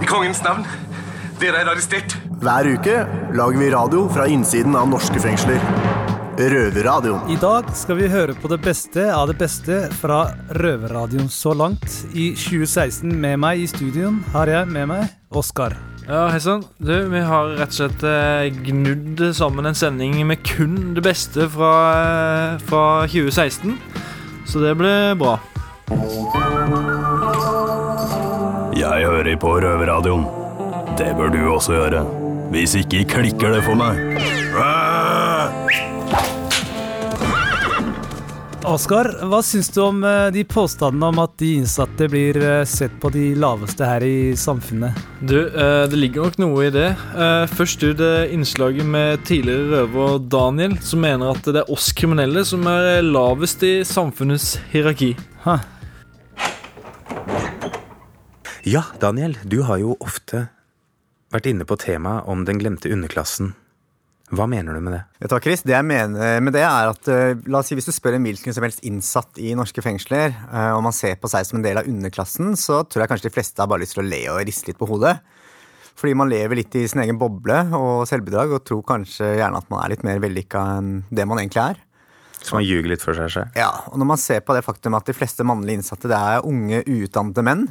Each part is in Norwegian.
I kongens navn. Dere er arrestert. Hver uke lager vi radio fra innsiden av norske fengsler. Røverradioen. I dag skal vi høre på det beste av det beste fra Røverradioen så langt. I 2016 med meg i studioen har jeg med meg Oskar. Ja, hei sann. Du, vi har rett og slett eh, gnudd sammen en sending med kun det beste fra, eh, fra 2016. Så det ble bra. Jeg hører på Røverradioen. Det bør du også gjøre. Hvis ikke klikker det for meg. Oskar, hva syns du om eh, de påstandene om at de innsatte blir eh, sett på de laveste her i samfunnet? Du, eh, det ligger nok noe i det. Først ut det innslaget med tidligere røver Daniel, som mener at det er oss kriminelle som er lavest i samfunnets hierarki. Ha. Ja, Daniel, du har jo ofte vært inne på temaet om den glemte underklassen. Hva mener du med det? Vet du hva, Chris? Det jeg mener med det er at eh, la oss si Hvis du spør en hvilken som helst innsatt i norske fengsler, om og man ser på seg som en del av underklassen, så tror jeg kanskje de fleste har bare lyst til å le og riste litt på hodet. Fordi man lever litt i sin egen boble og selvbedrag og tror kanskje gjerne at man er litt mer vellykka enn det man egentlig er. Så man ljuger litt for seg selv? Ja, og når man ser på det faktum at de fleste mannlige innsatte det er unge, uutdannede menn,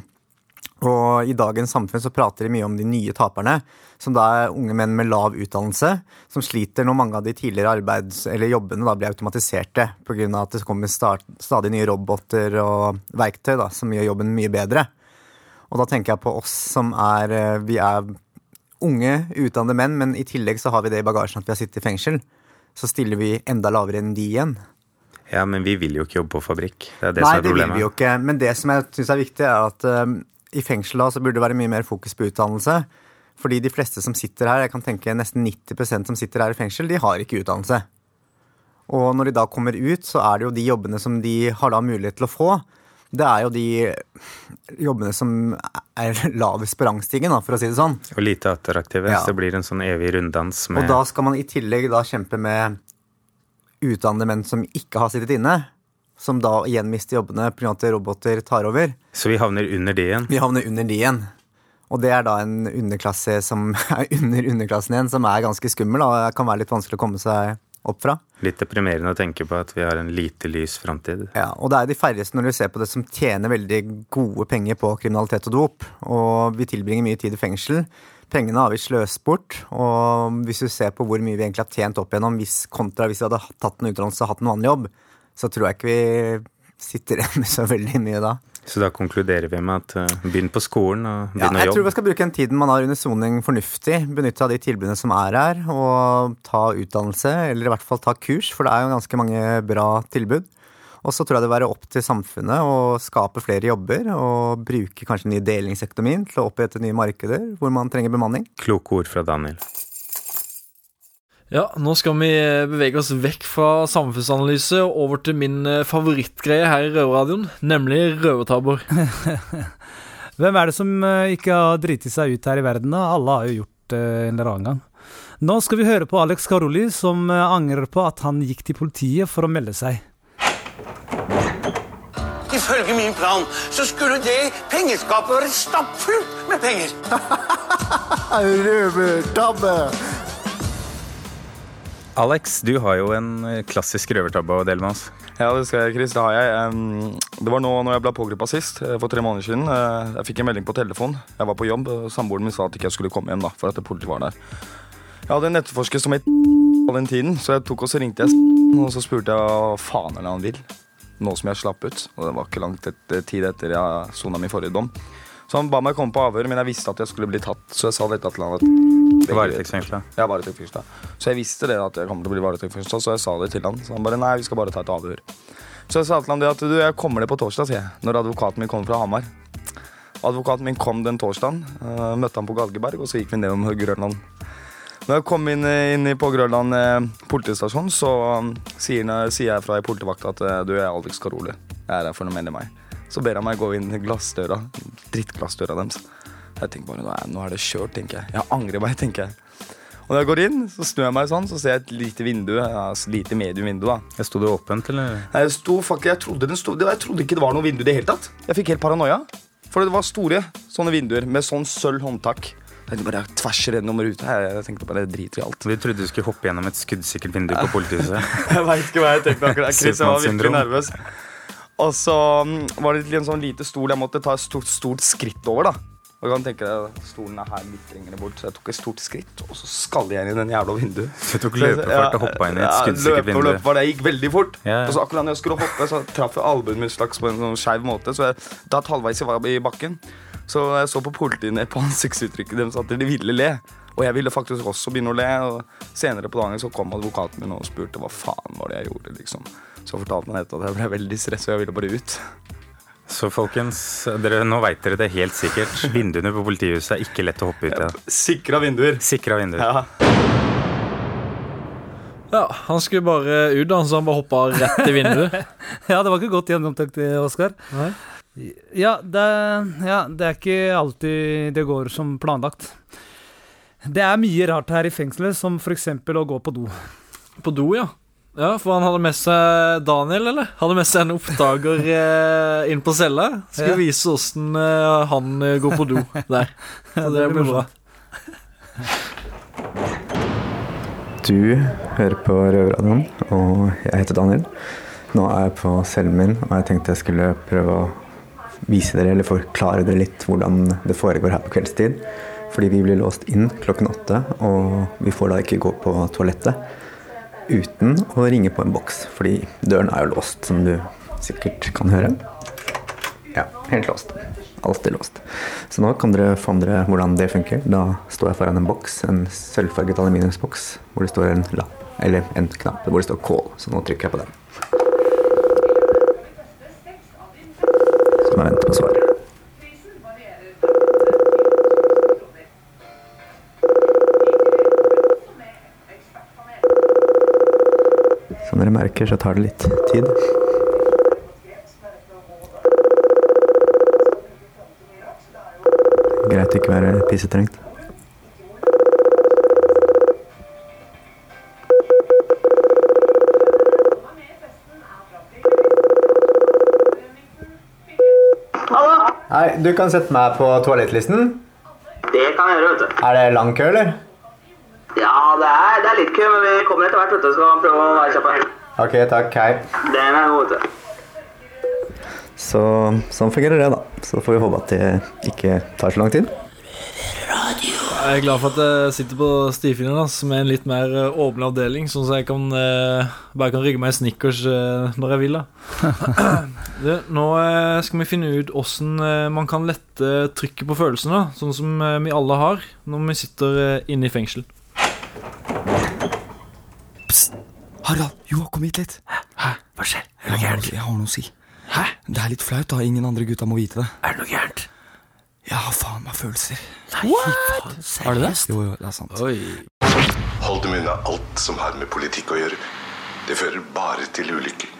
og i dagens samfunn så prater de mye om de nye taperne, som da er unge menn med lav utdannelse, som sliter når mange av de tidligere arbeids- eller jobbene da blir automatiserte pga. at det kommer start, stadig nye roboter og verktøy da, som gjør jobben mye bedre. Og da tenker jeg på oss som er eh, Vi er unge, utdannede menn, men i tillegg så har vi det i bagasjen at vi har sittet i fengsel. Så stiller vi enda lavere enn de igjen. Ja, men vi vil jo ikke jobbe på fabrikk. Det er det Nei, som er det vil vi jo ikke. Men det som jeg syns er viktig, er at um, i fengsel da, så burde det være mye mer fokus på utdannelse. Fordi de fleste som sitter her, jeg kan tenke nesten 90% som sitter her i fengsel, de har ikke utdannelse. Og når de da kommer ut, så er det jo de jobbene som de har da mulighet til å få. Det er jo de jobbene som er lavest på rangstigen, for å si det sånn. Og lite attraktive. Ja. Så det blir en sånn evig runddans med Og da skal man i tillegg da kjempe med utdannede menn som ikke har sittet inne. Som da igjen mister jobbene pga. at roboter tar over. Så vi havner under de igjen. Vi havner under de igjen. Og det er da en underklasse som er under underklassen igjen, som er ganske skummel. og kan være litt vanskelig å komme seg opp fra. Litt deprimerende å tenke på at vi har en lite lys framtid. Ja, og det er de færreste når du ser på det som tjener veldig gode penger på kriminalitet og dop. Og vi tilbringer mye tid i fengsel. Pengene har vi sløst bort. Og hvis du ser på hvor mye vi egentlig har tjent opp igjennom hvis, kontra hvis vi hadde tatt en utdannelse og hatt en vanlig jobb, så tror jeg ikke vi sitter igjen med så veldig mye da. Så da konkluderer vi med at uh, begynn på skolen og Ja, begynn å jeg tror vi skal bruke den tiden man har under soning fornuftig. Benytte av de tilbudene som er her, og ta utdannelse, eller i hvert fall ta kurs, for det er jo ganske mange bra tilbud. Og så tror jeg det vil være opp til samfunnet å skape flere jobber, og bruke kanskje den nye delingsøkonomien til å opprette nye markeder hvor man trenger bemanning. Kloke ord fra Daniel. Ja, nå skal vi eh, bevege oss vekk fra samfunnsanalyse og over til min eh, favorittgreie her i Røverradioen, nemlig røvertabber. Hvem er det som eh, ikke har driti seg ut her i verden, da? Alle har jo gjort det en eller annen gang. Nå skal vi høre på Alex Karoli, som angrer på at han gikk til politiet for å melde seg. Ifølge min plan så skulle det pengeskapet være stappfullt med penger. Røvertabbe! Alex, du har jo en eh, klassisk røvertabbe å dele med oss. Ja, det skal jeg, Chris. Det har jeg. Det var nå når jeg ble pågrepet sist, eh, for tre måneder siden. Eh, Jeg fikk en melding på telefon. Jeg var på jobb, samboeren min sa at ikke jeg skulle komme hjem, da, for at politiet var der. Jeg hadde en etterforsker som het på den tiden, så jeg tok og så ringte jeg og så spurte jeg hva faen er det han vil. Nå som jeg slapp ut. Og det var ikke langt et, tid etter jeg sona min forrige dom. Så han ba meg komme på avhør, men jeg visste at jeg skulle bli tatt, så jeg sa dette til han at Varetektsfengsla. ja, varetektsfengsla. Så jeg visste det at jeg kom til å bli varetektsfengsla, så jeg sa det til han. Så han bare nei, vi skal bare ta et avhør. Så jeg sa til han det at du, jeg kommer det på torsdag, sier jeg. Når advokaten min kommer fra Hamar. Advokaten min kom den torsdagen. Uh, møtte han på Galgeberg, og så gikk vi ned om Grønland. Når jeg kom inn, inn på Grønland eh, politistasjon, så um, sier, sier jeg fra i politivakt at du, du er Alex Karoli. Jeg er her for noe mer enn meg. Så ber han meg gå inn glassdøra. Drittglassdøra deres. Jeg tenker bare, nå er, det kjørt, tenker jeg. Jeg angrer meg, tenker jeg. Og når jeg går inn, så snur jeg meg sånn, så ser jeg et lite vindu. Altså, lite mediumvindu, da. Jeg Sto det åpent, eller? Nei, jeg, sto, fuck, jeg, trodde den sto, jeg trodde ikke det var noe vindu i det hele tatt. Jeg fikk helt paranoia. For det var store sånne vinduer med sånn sølv håndtak. Jeg tenkte bare tvers gjennom ruta. Jeg, jeg tenkte bare drit i alt. Vi trodde du skulle hoppe gjennom et skuddsikkert vindu på politihuset. Jeg veit ikke hva jeg tenkte akkurat. Chris, jeg var virkelig nervøs. Og så mm, var det en sånn lite stol jeg måtte ta et stort, stort skritt over. da Og du kan tenke deg, Stolen er her litt lenger bort, så jeg tok et stort skritt, og så skaller jeg inn i den jævla vinduet. Du tok løpefart og hoppa inn i et skuddsikkert og vindu. løpe, for det gikk veldig fort. Ja, ja. Og så akkurat når jeg skulle hoppe, så traff jeg albuen min slags på en sånn skeiv måte. Så jeg datt halvveis i bakken. Så jeg så på politiet ned på ansiktsuttrykket deres at de ville le. Og jeg ville faktisk også begynne å le. Og senere på dagen så kom advokaten min og spurte hva faen var det jeg gjorde. liksom. Så fortalte han etterpå at jeg ble veldig stressa og jeg ville bare ut. Så folkens, dere, nå veit dere det helt sikkert. Vinduene på politihuset er ikke lett å hoppe ut av. Sikra vinduer. Sikra vinduer. Ja. Ja, Han skulle bare ut, da, så han bare hoppa rett i vinduet. Ja, det var ikke godt gjennomtenkt, Oskar. Ja, ja, det er ikke alltid det går som planlagt. Det er mye rart her i fengselet, som f.eks. å gå på do. På do, ja. Ja, For han hadde med seg Daniel, eller? Hadde med seg en oppdager eh, inn på cella. Skulle Ja. vise åssen eh, han eh, går på do der. Så det blir bra. Du hører på Røverradioen, og jeg heter Daniel. Nå er jeg på cellen min, og jeg tenkte jeg skulle prøve å vise dere, eller forklare dere litt hvordan det foregår her på kveldstid. Fordi vi blir låst inn klokken åtte, og vi får da ikke gå på toalettet uten å ringe på en boks, fordi døren er jo låst, som du sikkert kan høre. Ja, helt låst. Alltid låst. Så nå kan dere med hvordan det funker. Da står jeg foran en boks, en sølvfarget aluminiumsboks, hvor det står en lapp, eller en knapp hvor det står 'call'. Så nå trykker jeg på den. Så må jeg vente på svar. Som så tar det litt tid. Greit å ikke være pissetrengt. Hei, du kan sette meg på toalettlisten. Det kan jeg gjøre, vet du. Er det lang kø, eller? Ja, det er, det er litt kø, men vi kommer etter hvert, vet du. Skal prøve å være kjappe. Ok, takk. Hei. Den er god. Så sånn fungerer det, da. Så får vi håpe at det ikke tar så lang tid. Jeg er glad for at jeg sitter på stifinnen som er en litt mer eh, åpen avdeling, sånn at jeg kan, eh, bare kan rygge meg snickers eh, når jeg vil. da du, Nå eh, skal vi finne ut åssen eh, man kan lette trykket på følelsene, sånn som eh, vi alle har når vi sitter eh, inne i fengsel. Harald, jo, kom hit litt. Hæ? Hva skjer? Er det noe gærent? Jeg har noe å si. Hæ? Det er litt flaut, da. Ingen andre gutta må vite det. Er det noe gærent? Jeg har faen meg følelser. What? Er det det? Jo, jo, det er sant. Hold dem unna alt som har med politikk å gjøre. Det fører bare til ulykker.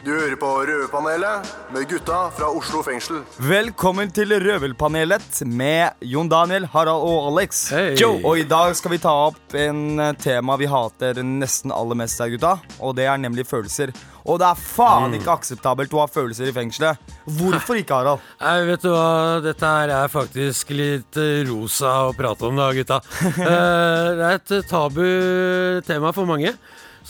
Du hører på Røverpanelet med gutta fra Oslo fengsel. Velkommen til Røvelpanelet med Jon Daniel, Harald og Alex. Hei. Og i dag skal vi ta opp en eh, tema vi hater nesten aller mest her, gutta. Og det er nemlig følelser. Og det er faen ikke akseptabelt å ha følelser i fengselet. Hvorfor ikke, Harald? Nei, vet du hva, dette her er faktisk litt eh, rosa å prate om da, gutta. Eh, det er et tabu tema for mange.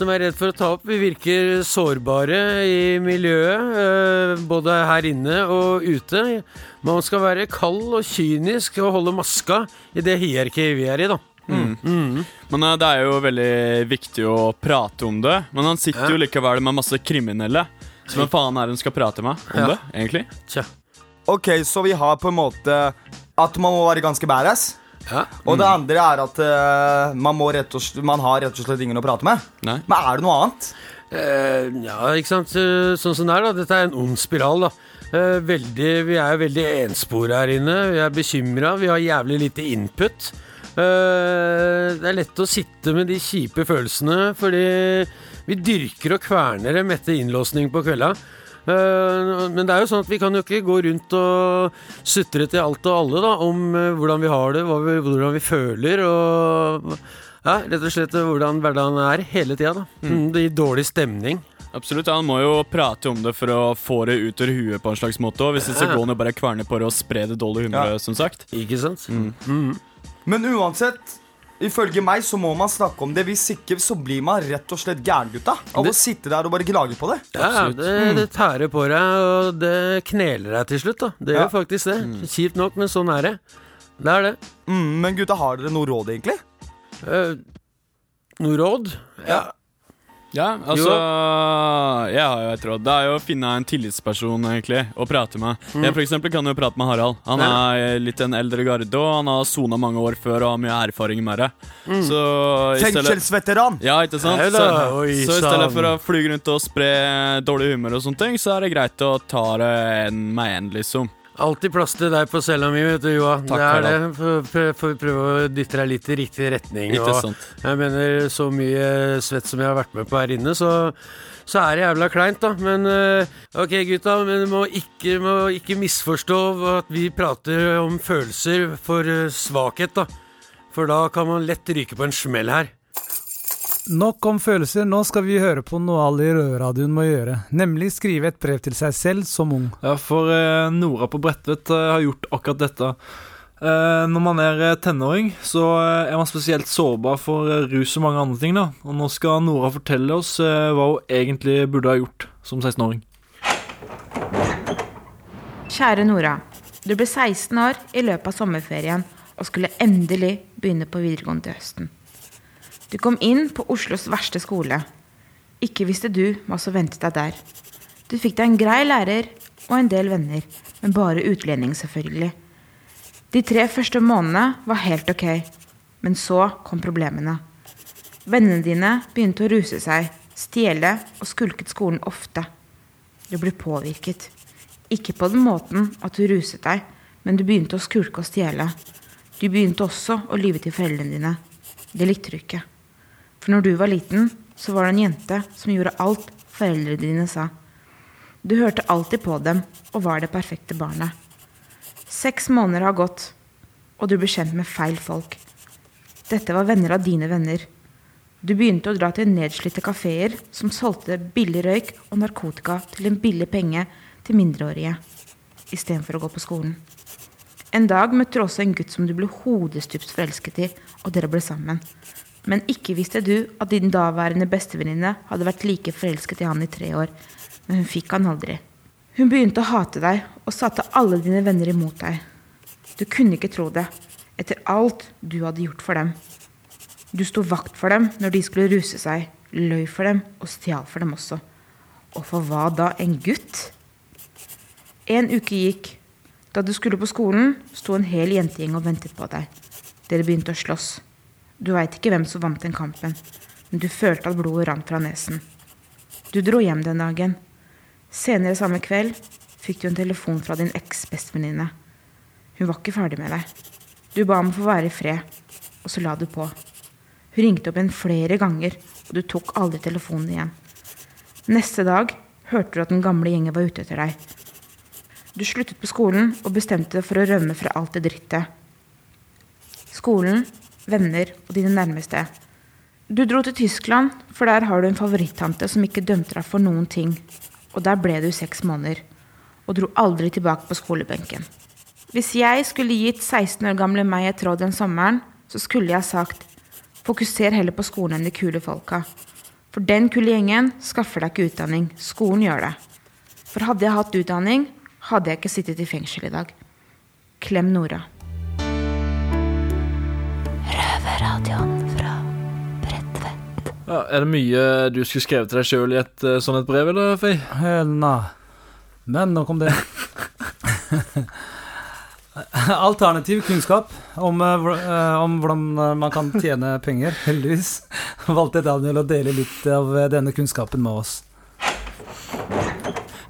Som er redd for å ta opp. Vi virker sårbare i miljøet, eh, både her inne og ute. Man skal være kald og kynisk og holde maska i det hierarkiet vi er i, da. Mm. Men eh, det er jo veldig viktig å prate om det. Men han sitter jo likevel med masse kriminelle. Så hvem faen er det hun skal prate med om Ja. det, egentlig? Ok, så vi har på en måte at man må være ganske badass. Og det andre er at uh, man, må rett og slett, man har rett og slett ingen å prate med. Men er det noe annet? Uh, ja, ikke sant. Eh, Sånn som det er, da. Dette er en ond spiral, da. Veldig, vi er veldig enspora her inne. Vi er bekymra. Vi har jævlig lite input. Det er lett å sitte med de kjipe følelsene, fordi vi dyrker og kverner dem etter innlåsning på kvelda. Eh, men det er jo sånn at vi kan jo ikke gå rundt og sutre til alt og alle da, om eh, hvordan vi har det, vi, hvordan vi føler, og ja, rett og slett hvordan hverdagen er hele tida. da. Mm, det gir dårlig stemning. Absolutt, Han må jo prate om det for å få det ut ur huet på en slags måte. Og hvis det så går han jo bare kverne på det og spre det dårlige humøret, Ja. som sagt. Ikke sant? Men uansett, ifølge meg så må man snakke om det. Hvis ikke så blir man rett og slett gæren, gutta. Av å sitte der og bare gnage på det. Ja, det, det tærer på deg, og det kneler deg til slutt. da Det Ja. gjør faktisk det. Kjipt nok, men sånn er det. Det er det. Mm, men gutta, har dere noe råd, egentlig? Uh, noe råd? Ja. Ja, altså Jeg har jo et råd. Det er jo å finne en tillitsperson egentlig å prate med. Mm. Jeg for eksempel kan jo prate med Harald. Han er litt en eldre garde, og han har sona mange år før og har mye erfaring med det. Mm. Så Fengselsveteran! Ja, ikke sant? Nei Så, oi, så i stedet for å fly rundt og spre dårlig humør og sånne ting, så er det greit å ta det en med en, liksom. Alltid plass til deg på cella mi, vet du, Joa. Takk, det er det. Får prøv- prøve å dytte deg litt i riktig retning. Jeg mener, så mye svett som jeg har vært med på her inne, så, så er det jævla kleint, da. Men eh, ok, gutta, men må ikke, må ikke misforstå at vi prater om følelser for eh, svakhet, da. For da kan man lett ryke på en smell her. Nok om følelser, nå skal vi høre på noe alle i Røverradioen må gjøre. Nemlig skrive et brev til seg selv som ung. Ja, for eh, Nora på Bredtvet eh, har gjort akkurat dette. Eh, når man er tenåring, så er man spesielt sårbar for rus og mange andre ting. da. Og nå skal Nora fortelle oss hva hun egentlig burde ha gjort som 16-åring. Kjære Nora. Du ble 16 år i løpet av sommerferien og skulle endelig begynne på videregående til høsten. Du kom inn på Oslos verste skole. Ikke visste du hva som ventet deg der. Du fikk deg en grei lærer og en del venner, men bare utlending, selvfølgelig. De tre første månedene var helt ok, men så kom problemene. Vennene dine begynte å ruse seg, stjele og skulket skolen ofte. Du ble påvirket. Ikke på den måten at du ruset deg, men du begynte å skulke og stjele. Du begynte også å lyve til foreldrene dine. Det likte du ikke. For når du var liten, så var det en jente som gjorde alt foreldrene dine sa. Du hørte alltid på dem og var det perfekte barnet. Seks måneder har gått, og du ble kjent med feil folk. Dette var venner av dine venner. Du begynte å dra til nedslitte kafeer som solgte billig røyk og narkotika til en billig penge til mindreårige, istedenfor å gå på skolen. En dag møtte du også en gutt som du ble hodestups forelsket i, og dere ble sammen. Men ikke visste du at din daværende bestevenninne hadde vært like forelsket i han i tre år, men hun fikk han aldri. Hun begynte å hate deg og satte alle dine venner imot deg. Du kunne ikke tro det, etter alt du hadde gjort for dem. Du sto vakt for dem når de skulle ruse seg, løy for dem og stjal for dem også. Og for hva da, en gutt? En uke gikk. Da du skulle på skolen, sto en hel jentegjeng og ventet på deg. Dere begynte å slåss. Du veit ikke hvem som vant den kampen, men du følte at blodet rant fra nesen. Du dro hjem den dagen. Senere samme kveld fikk du en telefon fra din eks-bestevenninne. Hun var ikke ferdig med deg. Du ba om å få være i fred, og så la du på. Hun ringte opp igjen flere ganger, og du tok aldri telefonen igjen. Neste dag hørte du at den gamle gjengen var ute etter deg. Du sluttet på skolen og bestemte deg for å rømme fra alt det drittet. Skolen, venner og dine nærmeste. Du dro til Tyskland, for der har du en favorittante som ikke dømte deg for noen ting. Og der ble du seks måneder, og dro aldri tilbake på skolebenken. Hvis jeg skulle gitt 16 år gamle meg et råd den sommeren, så skulle jeg sagt fokuser heller på skolen enn de kule folka. For den kule gjengen skaffer deg ikke utdanning, skolen gjør det. For hadde jeg hatt utdanning, hadde jeg ikke sittet i fengsel i dag. Klem Nora. Røverradioen fra Bredtvet. Ja, er det mye du skulle skrevet til deg sjøl i et eh, sånt et brev, eller, Fei? Eh, Nei. Men nok om det. Alternativ kunnskap om, eh, om hvordan man kan tjene penger. Heldigvis valgte Daniel å dele litt av denne kunnskapen med oss.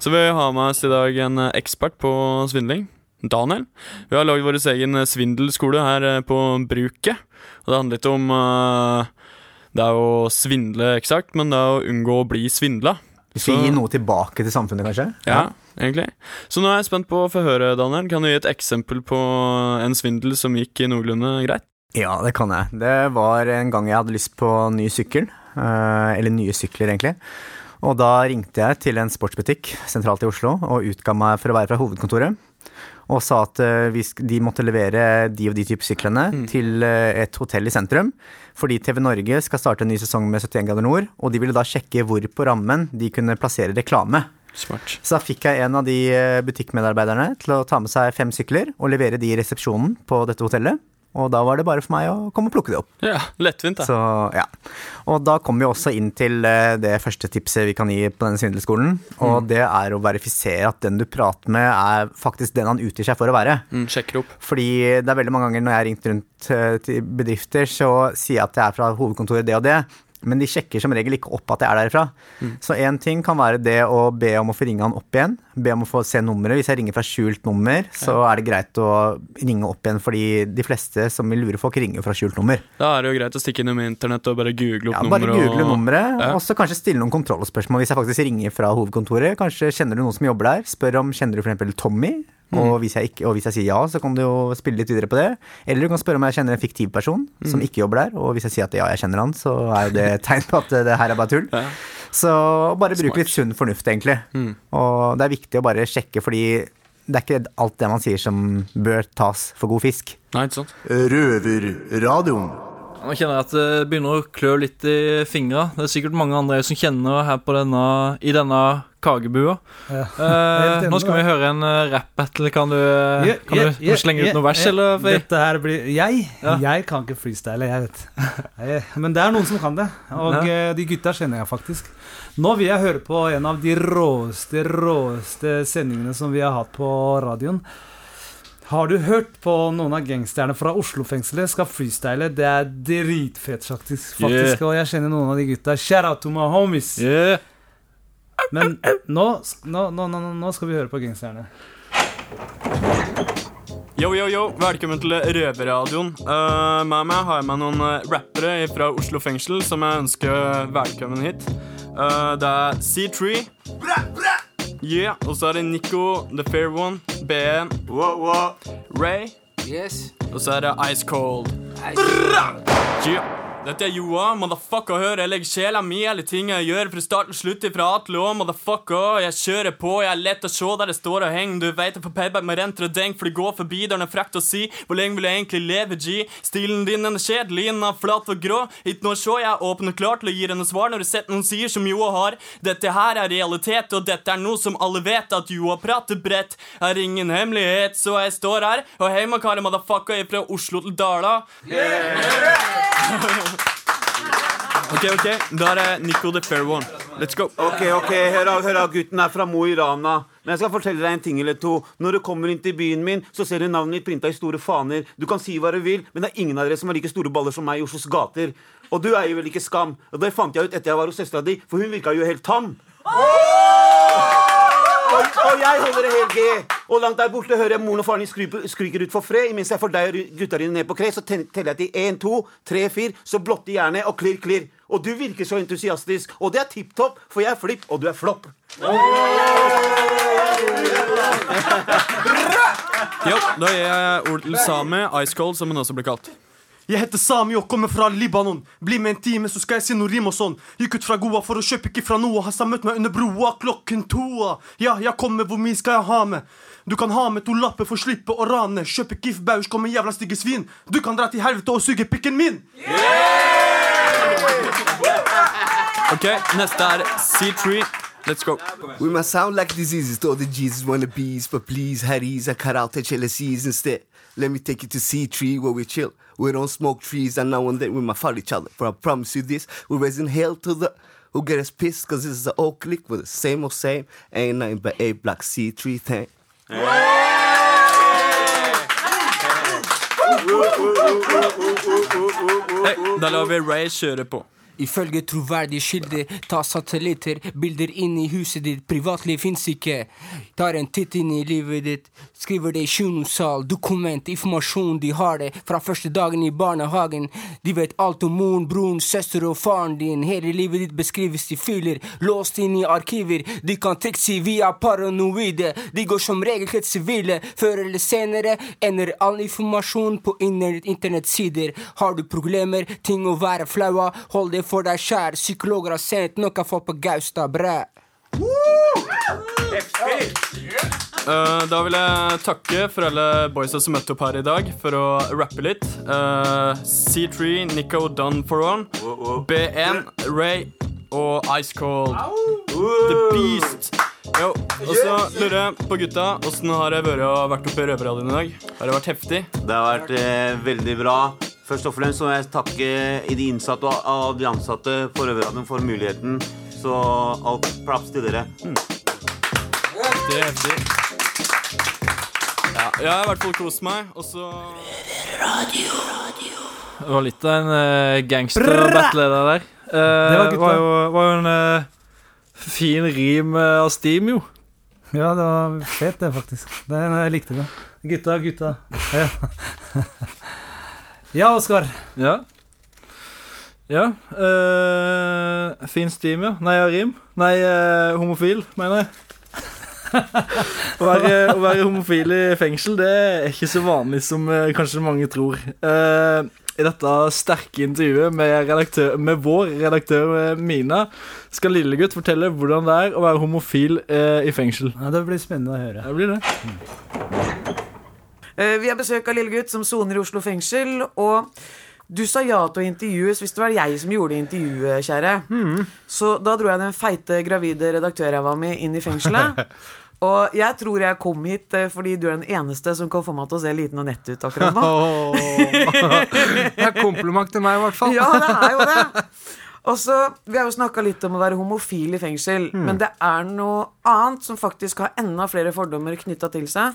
Så vi har med oss i dag en ekspert på svindling. Daniel. Vi har lagd vår egen svindelskole her på Bruket. Og det handler litt om eh, Det er å svindle eksakt, men det er å unngå å bli svindla. Så, gi noe tilbake til samfunnet, kanskje? Ja, egentlig. Så nå er jeg spent på å få høre, Daniel. Kan du gi et eksempel på en svindel som gikk noenlunde greit? Ja, det kan jeg. Det var en gang jeg hadde lyst på ny sykkel. eh, Eller nye sykler, egentlig. Og da ringte jeg til en sportsbutikk sentralt i Oslo og utga meg for å være fra hovedkontoret. Og sa at eh, de måtte levere de og de type syklene til eh, et hotell i sentrum. Fordi TV Norge skal starte en ny sesong med 71 grader nord, og de ville da sjekke hvor på rammen de kunne plassere reklame. Smart. Så da fikk jeg en av de eh, butikkmedarbeiderne til å ta med seg fem sykler og levere de i resepsjonen på dette hotellet. Og da var det bare for meg å komme og plukke det opp. Ja, lettvint, da. Så, ja. Og da kommer vi også inn til eh, det første tipset vi kan gi på denne svindelskolen. Og Mm. det er å verifisere at den du prater med, er faktisk den han utgir seg for å være. Mm, sjekker opp. Fordi det er veldig mange ganger når jeg har ringt rundt eh, til bedrifter, så sier jeg at jeg er fra hovedkontoret det og det. Men de sjekker som regel ikke opp at jeg er derifra. Mm. Så én ting kan være det å be om å få ringe han opp igjen. Be om å få se nummeret. Hvis jeg ringer fra skjult nummer, så er det greit å ringe opp igjen, fordi de fleste som vil lure folk, ringer fra skjult nummer. Da er det jo greit å stikke innom internett og bare google opp Ja, bare nummeret. google nummeret, Ja. og så kanskje stille noen kontrollspørsmål hvis jeg faktisk ringer fra hovedkontoret. Kanskje kjenner du noen som jobber der? Spør om kjenner du f.eks. Tommy? Og, Mm. hvis jeg ikke, og hvis jeg sier ja, så kan du jo spille litt videre på det. Eller du kan spørre om jeg kjenner en fiktiv person som Mm. ikke jobber der. Og hvis jeg sier at ja, jeg kjenner han, så er jo det et tegn på at det her er bare tull. Så bare bruk litt sunn fornuft, egentlig. Mm. Og det er viktig å bare sjekke, fordi det er ikke alt det man sier som bør tas for god fisk. Nei, ikke sant? Røverradioen. Nå kjenner jeg at det begynner å klø litt i fingra. Det er sikkert mange andre som kjenner her på denne, i denne kagebua. Ja. Uh, nå skal vi høre en uh, rap-battle. Kan du, yeah, kan yeah, du, yeah, slenge ut noe vers, eller? Frey? Dette her blir Jeg? Ja. Jeg kan ikke freestyle, jeg vet. Men det er noen som kan det, og Ja. eh, de gutta kjenner jeg faktisk. Nå vil jeg høre på en av de råeste, råeste sendingene som vi har hatt på radioen. Har du hørt på noen av gangsterne fra Oslo-fengselet skal freestyle? Det er dritfett, faktisk. faktisk Yeah. Og jeg kjenner noen av de gutta. Shout out to my homies. Men nå, nå, nå, nå, skal vi høre på gangsterne. Yo, yo, yo, velkommen til Røverradioen. Uh, med meg har jeg med noen eh, rappere fra Oslo fengsel som jeg ønsker velkommen hit. Uh, det er C3. Yeah, og så er det Nico, The Fair One, BN, Ray, og så er det Ice Cold. Yeah. Dette er Joa, motherfucker, hør, jeg legger sjela mi i alle ting jeg gjør fra start til slutt ifra A til motherfucker, jeg kjører på, jeg er lett å se der det står og henger, du vet jeg får payback med renter og denk, for det går forbi. Der det er frekt å si, hvor lenge vil jeg egentlig leve, G? Stilen din den er kjedelig, den er flat og grå, ikke noe å se, jeg er åpen og klar til å gi henne svar når du setter noen sier som Joa har, dette her er realitet, og dette er noe som alle vet at Joa prater bredt, er ingen hemmelighet, så jeg står her, og hei, makare, motherfucker, fra Oslo til Dala. Ok, ok, da er det Nico the Fair One. Let's go. Ok, ok, hør av, hør av gutten er fra Mo i Rana. Men jeg skal fortelle deg en ting eller to. Når du kommer inn til byen min, så ser du navnet ditt printa i store faner. Du kan si hva du vil, men det er ingen av dere som har like store baller som meg i Oslos gater. Og du eier vel ikke Skam? Og det fant jeg ut etter jeg var hos søstera di, for hun virka jo helt tam. Og, og jeg holder det helt G. Og langt der borte hører jeg moren og faren din skryper- skryker ut for fred. Mens jeg får deg og gutta dine ned på kre, så teller jeg til 1, 2, 3, 4. Så blotter jernet og klirr, klirr. Og du virker så entusiastisk. Og det er tipp topp, for jeg er flipp, og du er flopp. Ja, da gir jeg ord til Sami, Ice Cold, som hun også blir kalt. Jeg heter Sami og kommer fra Libanon. Bli med en time, så skal jeg si noe rim og sånn. Gikk ut fra Goa for å kjøpe ikke fra noe. Hassan møtte meg under broa klokken toa. Ja, jeg kommer, hvor mye skal jeg ha med? Du kan ha med to lapper for å slippe å rane. Kjøpe Kif Bausch, kommer jævla stygge svin. Du kan dra til helvete og suge pikken min. Ok, neste er C3. Let's go. We might sound like diseases to all the Jesus wannabes, but please, Harry's, I cut out the jealousies instead. Let me take you to C3 where we chill. We don't smoke trees, and now and then we might fight each other. For I promise you this, we're raising hell to the who get us pissed, cause this is the old clique with the same old same. Ain't nothing but A block C3 thing. Hei, da lar vi Ray kjøre på. Ifølge troverdige kilder, ta satellitter, bilder inn i huset ditt, privatliv fins ikke. Tar en titt inn i livet ditt, skriver det i kinosal, dokument, informasjon, de har det fra første dagen i barnehagen. De vet alt om moren, broren, søster og faren din. Hele livet ditt beskrives i filer, låst inn i arkiver. De kan trikse via paranoide, de går som regel helt sivile. Før eller senere ender all informasjon på inter- internettsider. Har du problemer, ting å være flau av, hold det for deg sjæl. Psykologer har sendt noe folk på Gaustad, bræ. Uh, da vil jeg takke for alle boysa som møtte opp her i dag for å rappe litt. Uh, C3, Nico, Done for One, B1, Ray og Ice Cold. The Beast. Jo, og så lurer jeg på gutta. Åssen har det vært å vært oppe i Røverradioen i dag? Har det vært heftig? Det har vært eh, veldig bra. Først og fremst så må jeg takke i de innsatte og av de ansatte på Røverradioen for muligheten. Så alt props til dere. Det er heftig. Ja, jeg har i hvert fall kost meg, og så Det var litt av en uh, gangster-battle det der. Uh, Det var, jo, var jo en uh, fin rim uh, av Steam, jo. Ja, det var fet, det, faktisk. Det, jeg likte det. Gutta, gutta. Ja, ja Oskar. Ja. Ja. øh, fin Steam, ja. Nei, rim. Nei, øh, homofil, mener jeg. å, være, å være homofil i fengsel, det er ikke så vanlig som øh, kanskje mange tror. Uh, I dette sterke intervjuet med, redaktør, med vår redaktør Mina skal Lillegutt fortelle hvordan det er å være homofil eh, i fengsel. Ja, det blir spennende å høre. Det blir det. Eh, Vi har besøk av Lillegutt som soner i Oslo fengsel. Og du sa ja til å intervjues hvis det var jeg som gjorde intervjuet, kjære. Så da dro jeg den feite, gravide redaktørræva mi inn i fengselet. Og jeg tror jeg kom hit eh, fordi du er den eneste som kan få meg til å se liten og nett ut akkurat nå. Det er kompliment til meg, i hvert fall. Ja, det er jo det. Og så, Vi har jo snakka litt om å være homofil i fengsel, Mm. men det er noe annet som faktisk har enda flere fordommer knytta til seg.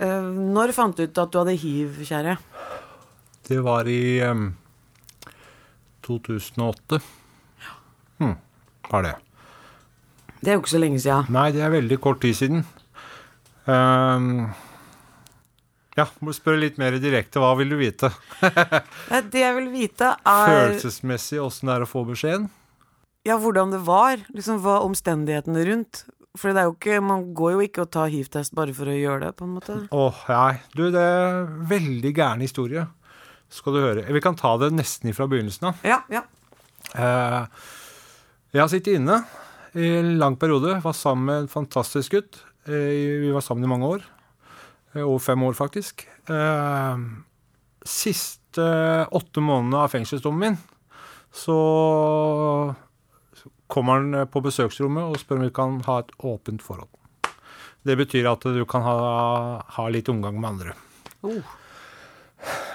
Eh, Når fant du ut at du hadde hiv, kjære? Det var i um, 2008. Hm, var det. Det er jo ikke så lenge siden. Nei, det er veldig kort tid siden. Um, ja, må spørre litt mer direkte. Hva vil du vite? Det jeg vil vite, er Følelsesmessig åssen det er å få beskjeden? ja, hvordan det var. Liksom Hva omstendighetene rundt. For det er jo ikke, man går jo ikke og tar hiv-test bare for å gjøre det, på en måte. Åh, nei. Du, det er veldig gæren historie. Skal du høre. Vi kan ta det nesten ifra begynnelsen av. Ja, ja. Eh, jeg har sittet inne i en lang periode. Var sammen med en fantastisk gutt. Eh, vi var sammen i mange år. Eh, over fem år, faktisk. Eh, siste åtte månedene av fengselsdommen min, så kommer han på besøksrommet og spør om vi kan ha et åpent forhold. Det betyr at du kan ha, ha litt omgang med andre.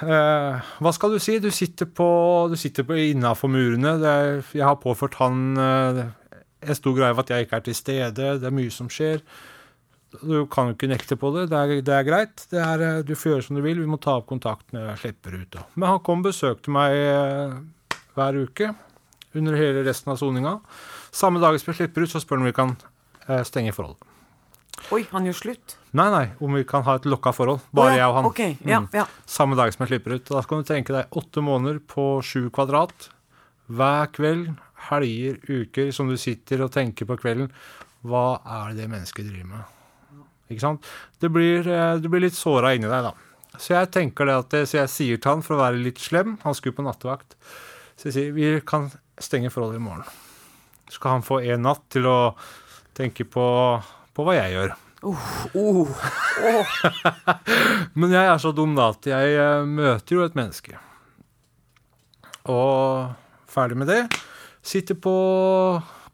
Eh, hva skal du si? Du sitter på, du sitter på innafor murene. Det er, jeg har påført han eh, en stor greie av at jeg ikke er til stede. Det er mye som skjer. Du kan jo ikke nekte på det. Det er, det er greit. Det er, eh, du får gjøre som du vil. Vi må ta opp kontakt når jeg slipper ut. da. Men han kom og besøkte meg eh, hver uke under hele resten av soninga. Samme dag som jeg slipper ut, så spør han om vi kan eh, stenge forholdet. Oi, han gjør slutt. Nei, nei, om vi kan ha et lokka forhold. Bare ja, jeg og han. ok, ja, ja. Samme dag som jeg slipper ut. Da kan du tenke deg åtte måneder på sju kvadrat. Hver kveld, helger, uker, som du sitter og tenker på kvelden. Hva er det mennesket driver med? Ikke sant? Det blir, eh, du blir litt såra inni deg, da. Så jeg tenker det at så jeg sier til han for å være litt slem Han skulle på nattevakt. Så jeg sier vi kan stenge forholdet i morgen. Så skal han få en natt til å tenke på, på hva jeg gjør. Men jeg er så dum da at jeg eh, møter jo et menneske. Og ferdig med det. Sitter på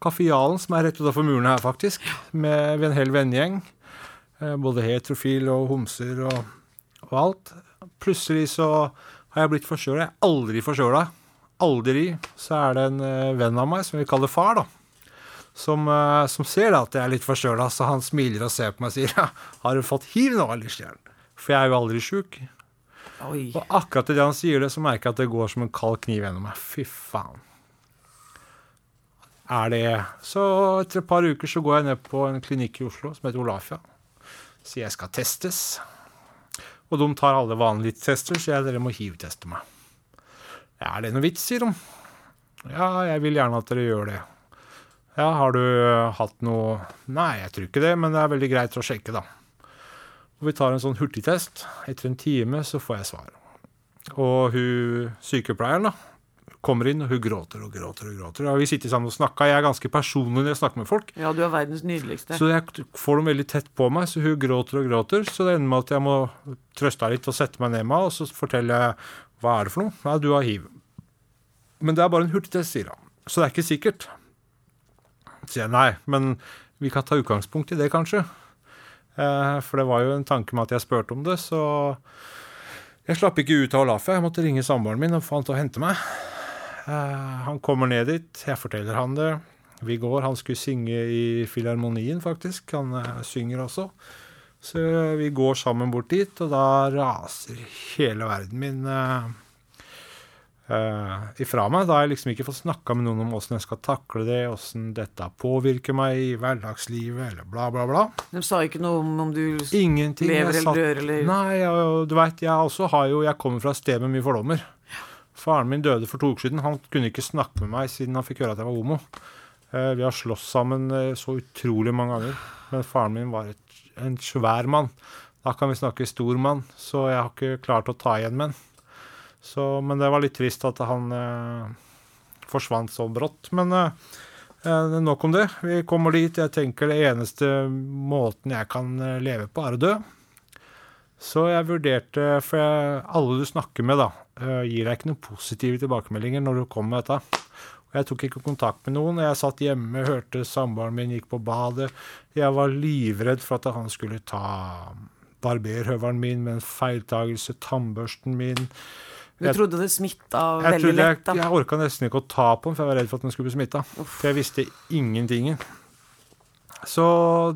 Kaffealen, som er rett utenfor muren her, faktisk. Med en hel vennegjeng. Eh, Både heterofil og homser og, og alt. Plutselig så har jeg blitt forkjøla. Jeg er aldri forkjøla. Aldri. Så er det en eh, venn av meg, som vi kaller far, da. Som, eh, som ser da at jeg er litt forkjøla, så han smiler og ser på meg og sier ja, 'Har du fått hiv nå, eller, Stjern?' For jeg er jo aldri sjuk. Og akkurat idet han sier det, så merker jeg at det går som en kald kniv gjennom meg. Fy faen. Er det Så etter et par uker så går jeg ned på en klinikk i Oslo som heter Olafia. Sier jeg skal testes. Og de tar alle vanlige tester, så jeg dere må hiv-teste meg. Er det noe vits, sier de. Ja, jeg vil gjerne at dere gjør det. Ja, har du eh, hatt noe Nei, jeg tror ikke det, men det er veldig greit å sjekke, da. Og vi tar en sånn hurtigtest. Etter en time så får jeg svar. Og hun sykepleieren, da, Kommer inn, og hun gråter og gråter. og gråter. Og vi sitter sammen og snakker. Jeg er ganske personlig når jeg snakker med folk. Ja, du er verdens nydeligste. Så jeg får dem veldig tett på meg, så hun gråter og gråter. Så det ender med at jeg må trøste henne litt og sette meg ned med henne, og så forteller jeg hva er det for noe. Nei, du har hiv. Men det er bare en hurtigtest, sier han. Så det er ikke sikkert. Sier jeg nei, men vi kan ta utgangspunkt i det, kanskje. Eh, for det var jo en tanke med at jeg spurte om det, så jeg slapp ikke ut av Olafia. Jeg måtte ringe samboeren min og få han til å hente meg. Eh, han kommer ned dit, jeg forteller han det. Vi går, Han skulle synge i Filharmonien, faktisk. Han eh, synger også. Så vi går sammen bort dit, og da raser hele verden min uh, ifra meg. Da har jeg liksom ikke fått snakka med noen om åssen jeg skal takle det, åssen dette påvirker meg i hverdagslivet, eller bla, bla, bla. De sa ikke noe om om du Ingenting. lever eller dør eller Nei, jeg, du veit, jeg også har jo Jeg kommer fra et sted med mye fordommer. Faren min døde for to uker siden. Han kunne ikke snakke med meg siden han fikk høre at jeg var homo. Uh, vi har slåss sammen uh, så utrolig mange ganger. Men faren min var et, en svær mann. Da kan vi snakke stor mann, så jeg har ikke klart å ta igjen med. Så, men det var litt trist at han eh, forsvant så brått. Men eh, eh, nok om det. Vi kommer dit. Jeg tenker det eneste måten jeg kan eh, leve på, er å dø. Så jeg vurderte For jeg, alle du snakker med, da, eh, gir deg ikke noen positive tilbakemeldinger når du kommer med dette. Og jeg tok ikke kontakt med noen. Jeg satt hjemme, hørte samboeren min gikk på badet. Jeg var livredd for at han skulle ta barberhøvelen min med en feiltagelse, tannbørsten min. Du trodde det smitta Jeg, veldig lett, da. jeg orka nesten ikke å ta på den, for jeg var redd for at den skulle bli smitta. For jeg visste ingenting. Så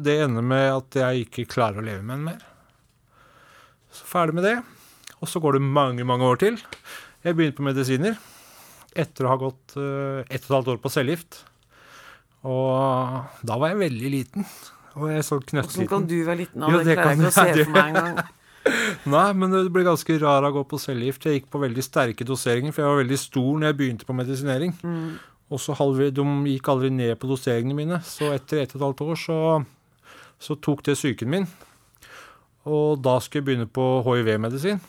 det ender med at jeg ikke klarer å leve med den mer. Så ferdig med det. Og så går det mange, mange år til. Jeg begynner på medisiner etter å ha gått uh, ett og et halvt år på cellegift. Og da var jeg veldig liten. Og jeg så knøttliten. Hvordan kan du være liten? Jo, det klarer jeg ikke å se for meg engang. Nei, men det ble ganske rar å gå på cellegift. Jeg gikk på veldig sterke doseringer, for jeg var veldig stor når jeg begynte på medisinering. Mm. Og så de gikk aldri ned på doseringene mine, så etter ett og et halvt år så, så tok det psyken min. Og da skulle jeg begynne på HIV-medisin.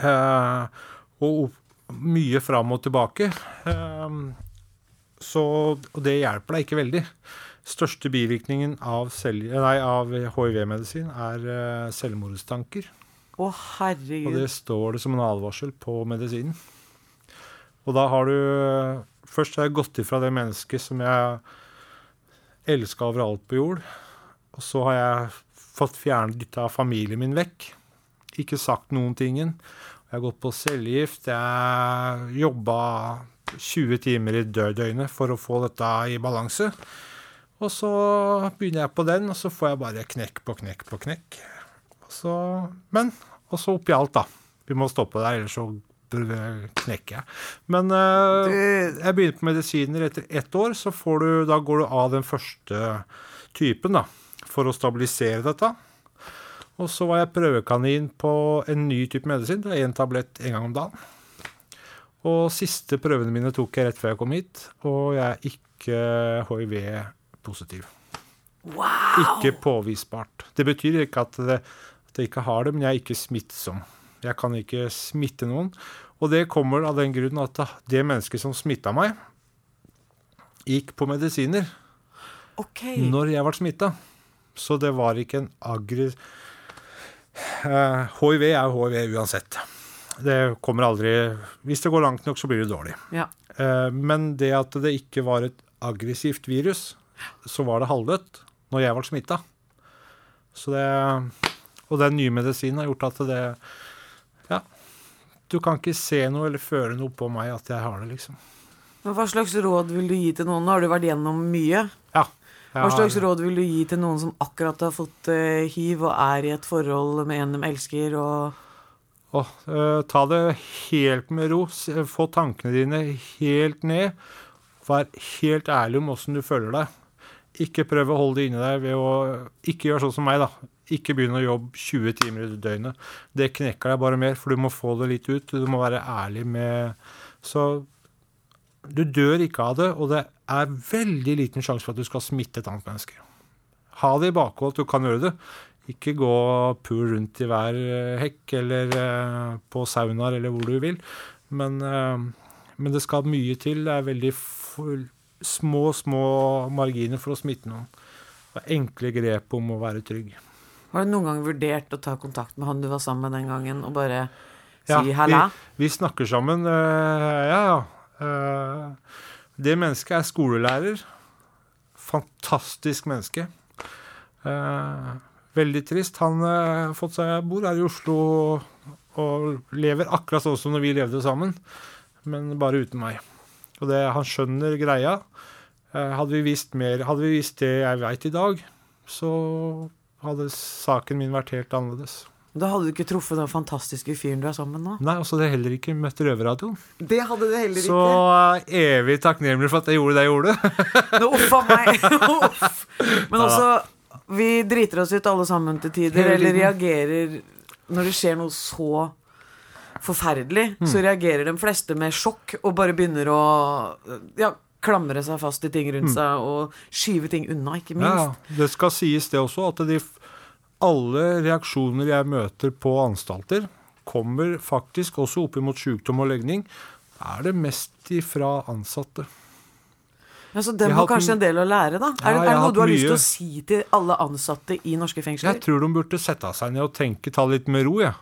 Eh, og mye fram og tilbake. Eh, så, og det hjelper deg ikke veldig. Største bivirkningen av, av HIV-medisin er eh, selvmordstanker. Å, Og herregud. det står det som en advarsel på medisinen. Og da har du Først har jeg gått ifra det mennesket som jeg elska overalt på jord. Og så har jeg fått fjernet litt av familien min vekk. Ikke sagt noen tingen. Jeg har gått på cellegift. Jeg jobba 20 timer i dø- døgnet for å få dette i balanse. Og så begynner jeg på den, og så får jeg bare knekk på knekk på knekk. Så, men og så oppi alt, da. Vi må stoppe der, ellers så knekker jeg. Men uh, jeg begynner på medisiner etter ett år, så får du, da går du av den første typen, da. For å stabilisere dette. Og så var jeg prøvekanin på en ny type medisin. Det er én tablett en gang om dagen. Og siste prøvene mine tok jeg rett før jeg kom hit, og jeg er ikke hiv-positiv. Ikke påvisbart. Det betyr ikke at, det, at jeg ikke har det, men jeg er ikke smittsom. Jeg kan ikke smitte noen. Og det kommer av den grunn at det mennesket som smitta meg, gikk på medisiner når jeg ble smitta. Så det var ikke en agri... Eh, hiv er jo hiv uansett. Det kommer aldri Hvis det går langt nok, så blir det dårlig. Ja. Eh, men det at det ikke var et aggressivt virus, så var det halvdødt når jeg ble smitta. Så det Og den nye medisinen har gjort at det Ja. Du kan ikke se noe eller føle noe på meg at jeg har det, liksom. Men Hva slags råd vil du gi til noen? Har du vært gjennom mye. Hva slags råd vil du gi til noen som akkurat har fått uh, hiv og er i et forhold med en de elsker, og oh, uh, ta det helt med ro. Få tankene dine helt ned. Vær helt ærlig om åssen du føler deg. Ikke prøv å holde det inni deg ved å Ikke gjør sånn som meg, da. Ikke begynn å jobbe 20 timer i døgnet. Det knekker deg bare mer, for du må få det litt ut. Du må være ærlig med Så du dør ikke av det, og det er veldig liten sjanse for at du skal smitte et annet menneske. Ha det i bakhodet at du kan gjøre det. Ikke gå pul rundt i hver eh, hekk eller eh, på saunaer eller hvor du vil. Men eh, Men det skal mye til. Det er veldig små, små marginer for å smitte noen. Og enkle grep om å være trygg. Har du noen gang vurdert å ta kontakt med han du var sammen med den gangen, og bare si Ja, halla? Vi, vi snakker sammen. ja, ja. Øh, det mennesket er skolelærer. Fantastisk menneske. Eh, veldig trist. Han har fått seg bor her i Oslo og, lever akkurat sånn som når vi levde sammen, men bare uten meg. Og det, han skjønner greia. Eh, hadde vi visst mer, hadde vi visst det jeg veit i dag, så hadde saken min vært helt annerledes. Da hadde du ikke truffet den fantastiske fyren du er sammen med nå. Nei, og så hadde jeg heller ikke møtt Røverradioen. Det hadde du heller Så ikke. Så evig takknemlig for at jeg gjorde det jeg gjorde. Nå, uff a meg. Uff. Men også, vi driter oss ut alle sammen til tider, eller reagerer når det skjer noe så forferdelig. Mm. Så reagerer de fleste med sjokk og bare begynner å ja, klamre seg fast i ting rundt Mm. seg og skyve ting unna, ikke Ja, minst. det skal sies det også, at de, alle reaksjoner jeg møter på anstalter, kommer faktisk også opp imot sykdom og legning, er det mest ifra ansatte. Ja, så dem har kanskje en del å lære, da? Ja, Er, det- er det har noe du har mye... lyst til å si til alle ansatte i norske fengsler? Jeg tror de burde sette seg ned og tenke, ta litt med ro, jeg.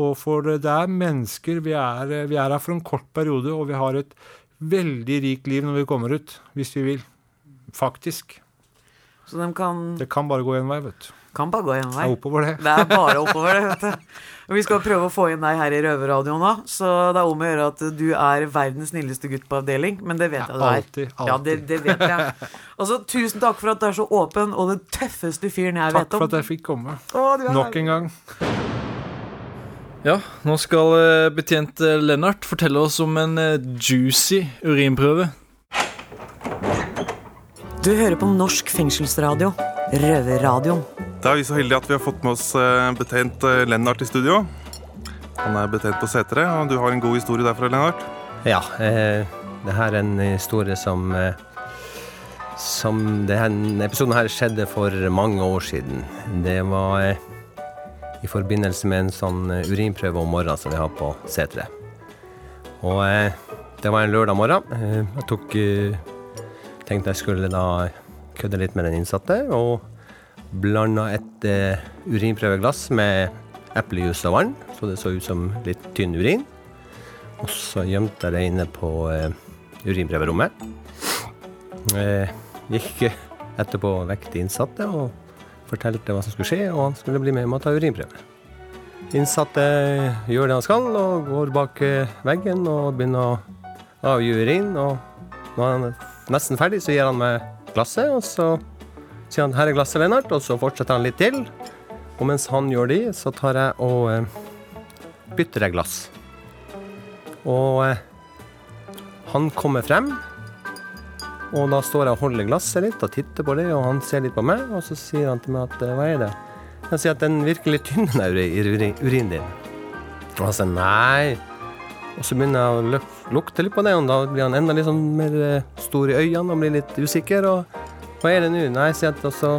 Og for det er mennesker, vi er, vi er her for en kort periode, og vi har et veldig rikt liv når vi kommer ut, hvis vi vil. Faktisk. Så de kan Det kan bare gå én vei, vet du. Kan bare gå én vei. Det er oppover det. Det er bare oppover det, vet du. Vi skal prøve å få inn deg her i Røverradioen nå, så det er om å gjøre at du er verdens snilleste gutt på avdeling, men det vet jeg du er. alltid, Ja, det, det vet jeg. Altså, tusen takk for at du er så åpen, og den tøffeste fyren jeg Takk vet om. Takk for at jeg fikk komme. Å, du er Nok en gang. Ja, nå skal eh, betjent eh, Lennart fortelle oss om en eh, juicy urinprøve. Du hører på norsk fengselsradio. Røverradioen. Da er vi så heldige at vi har fått med oss betent betjent eh, Lennart i studio. Han er betjent på Setre, og du har en god historie derfra, Lennart. Ja, eh, det her er en historie som eh, Som denne episoden her skjedde for mange år siden. Det var eh, i forbindelse med en sånn eh, urinprøve om morgenen som vi har på Setre. Og eh, det var en lørdag morgen. Eh, jeg tok eh, Tenkte jeg skulle da kødde litt med den innsatte, og blanda et eh, urinprøveglass med eplejus og vann, så det så ut som litt tynn urin. Og så gjemte jeg det inne på eh, urinprøverommet. Eh, gikk etterpå vekk til innsatte og fortalte hva som skulle skje, og han skulle bli med meg og ta urinprøve. Innsatte gjør det han skal, og går bak eh, veggen og begynner å avgi urin. Og når han er nesten ferdig, så gir han meg glasset, og så sier han 'her er glasset, Lennart', og så fortsetter han litt til. Og mens han gjør det, så tar jeg og eh, bytter jeg glass. Og eh, han kommer frem, og da står jeg og holder glasset litt og titter på det, og han ser litt på meg, og så sier han til meg at eh, hva er det? Jeg sier at den virker litt tynn, den uri- uri- urinen din. Og han sier nei. Og så begynner jeg å lukte litt på det, og da blir han enda litt sånn mer eh, stor i øynene og blir litt usikker. Og hva er det nå? Nei, sier at altså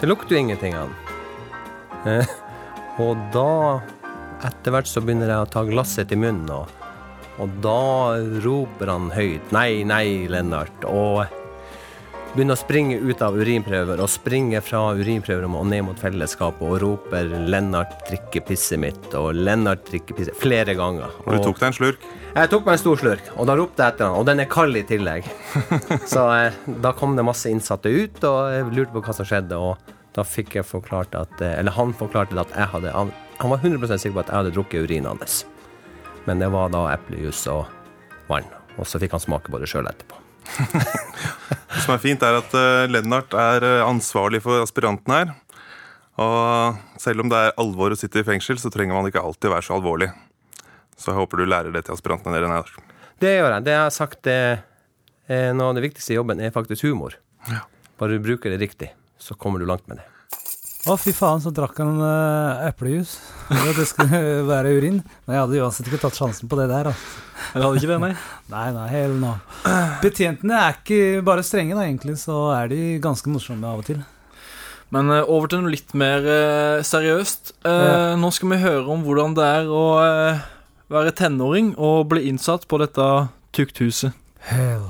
Det lukter jo ingenting av den. Eh, og da, etter hvert, så begynner jeg å ta glasset til munnen, og, og da roper han høyt Nei, nei, Lennart. Og begynner å springe ut av urinprøver, og springer fra urinprøverommet og ned mot fellesskapet og roper 'Lennart drikker pisset mitt', og 'Lennart drikker pisset' flere ganger. Og du tok deg en slurk? Jeg tok meg en stor slurk, og da ropte jeg etter han, og den er kald i tillegg. Så eh, da kom det masse innsatte ut, og jeg lurte på hva som skjedde, og da fikk jeg forklart at eh, Eller han forklarte at jeg hadde Han, han var 100 sikker på at jeg hadde drukket urinen hans. Men det var da eplejus og vann. Og så fikk han smake på det sjøl etterpå. Det som er fint, er at eh, Lennart er eh, ansvarlig for aspiranten her. Og selv om det er alvor å sitte i fengsel, så trenger man ikke alltid være så alvorlig. Så jeg håper du lærer det til aspirantene dine. Lennart. Det gjør jeg. Det jeg har sagt, det er noe av det viktigste i jobben er faktisk humor. Bare du bruker det riktig, så kommer du langt med det. Å, fy faen, så drakk han uh, eplejus. Det skulle være urin. Men jeg hadde uansett ikke tatt sjansen på det der. Altså. Eller hadde ikke det, nei? Nei, nei, hell no. Betjentene er ikke bare strenge, da, egentlig, så er de ganske morsomme av og til. Men uh, over til noe litt mer uh, seriøst. Uh. Nå skal vi høre om hvordan det er å være tenåring og bli innsatt på dette Tukthuset. Hell.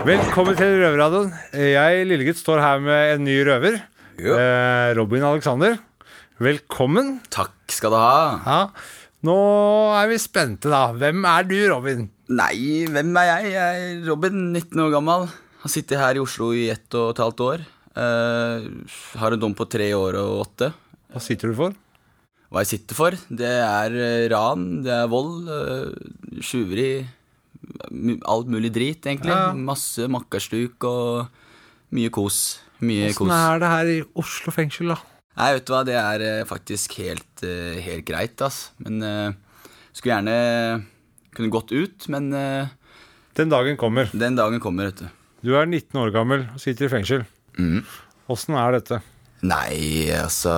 Velkommen til Røverradioen. Jeg, lillegutt, står her med en ny røver. Eh, Robin Alexander. Velkommen. Takk skal du ha. Ja. Nå er vi spente, da. Hvem er du, Robin? Nei, hvem er jeg? Jeg er Robin, 19 år gammel. Har sittet her i Oslo i ett og et halvt år. Eh, har en dom på tre år og åtte. Hva sitter du for? Hva jeg sitter for? Det er eh, ran, det er vold, uh, tjuveri mu- Alt mulig drit, egentlig. Ja. Masse makkarstuk og mye kos. Mye Åssen kos. er det her i Oslo fengsel, da? Nei, vet du hva, det er eh, faktisk helt, eh, helt greit, ass. Men uh, skulle gjerne kunne gått ut, men uh, Den dagen kommer. Den dagen kommer, vet du. Du er 19 år gammel og sitter i fengsel. Mm. Er dette? Nei, altså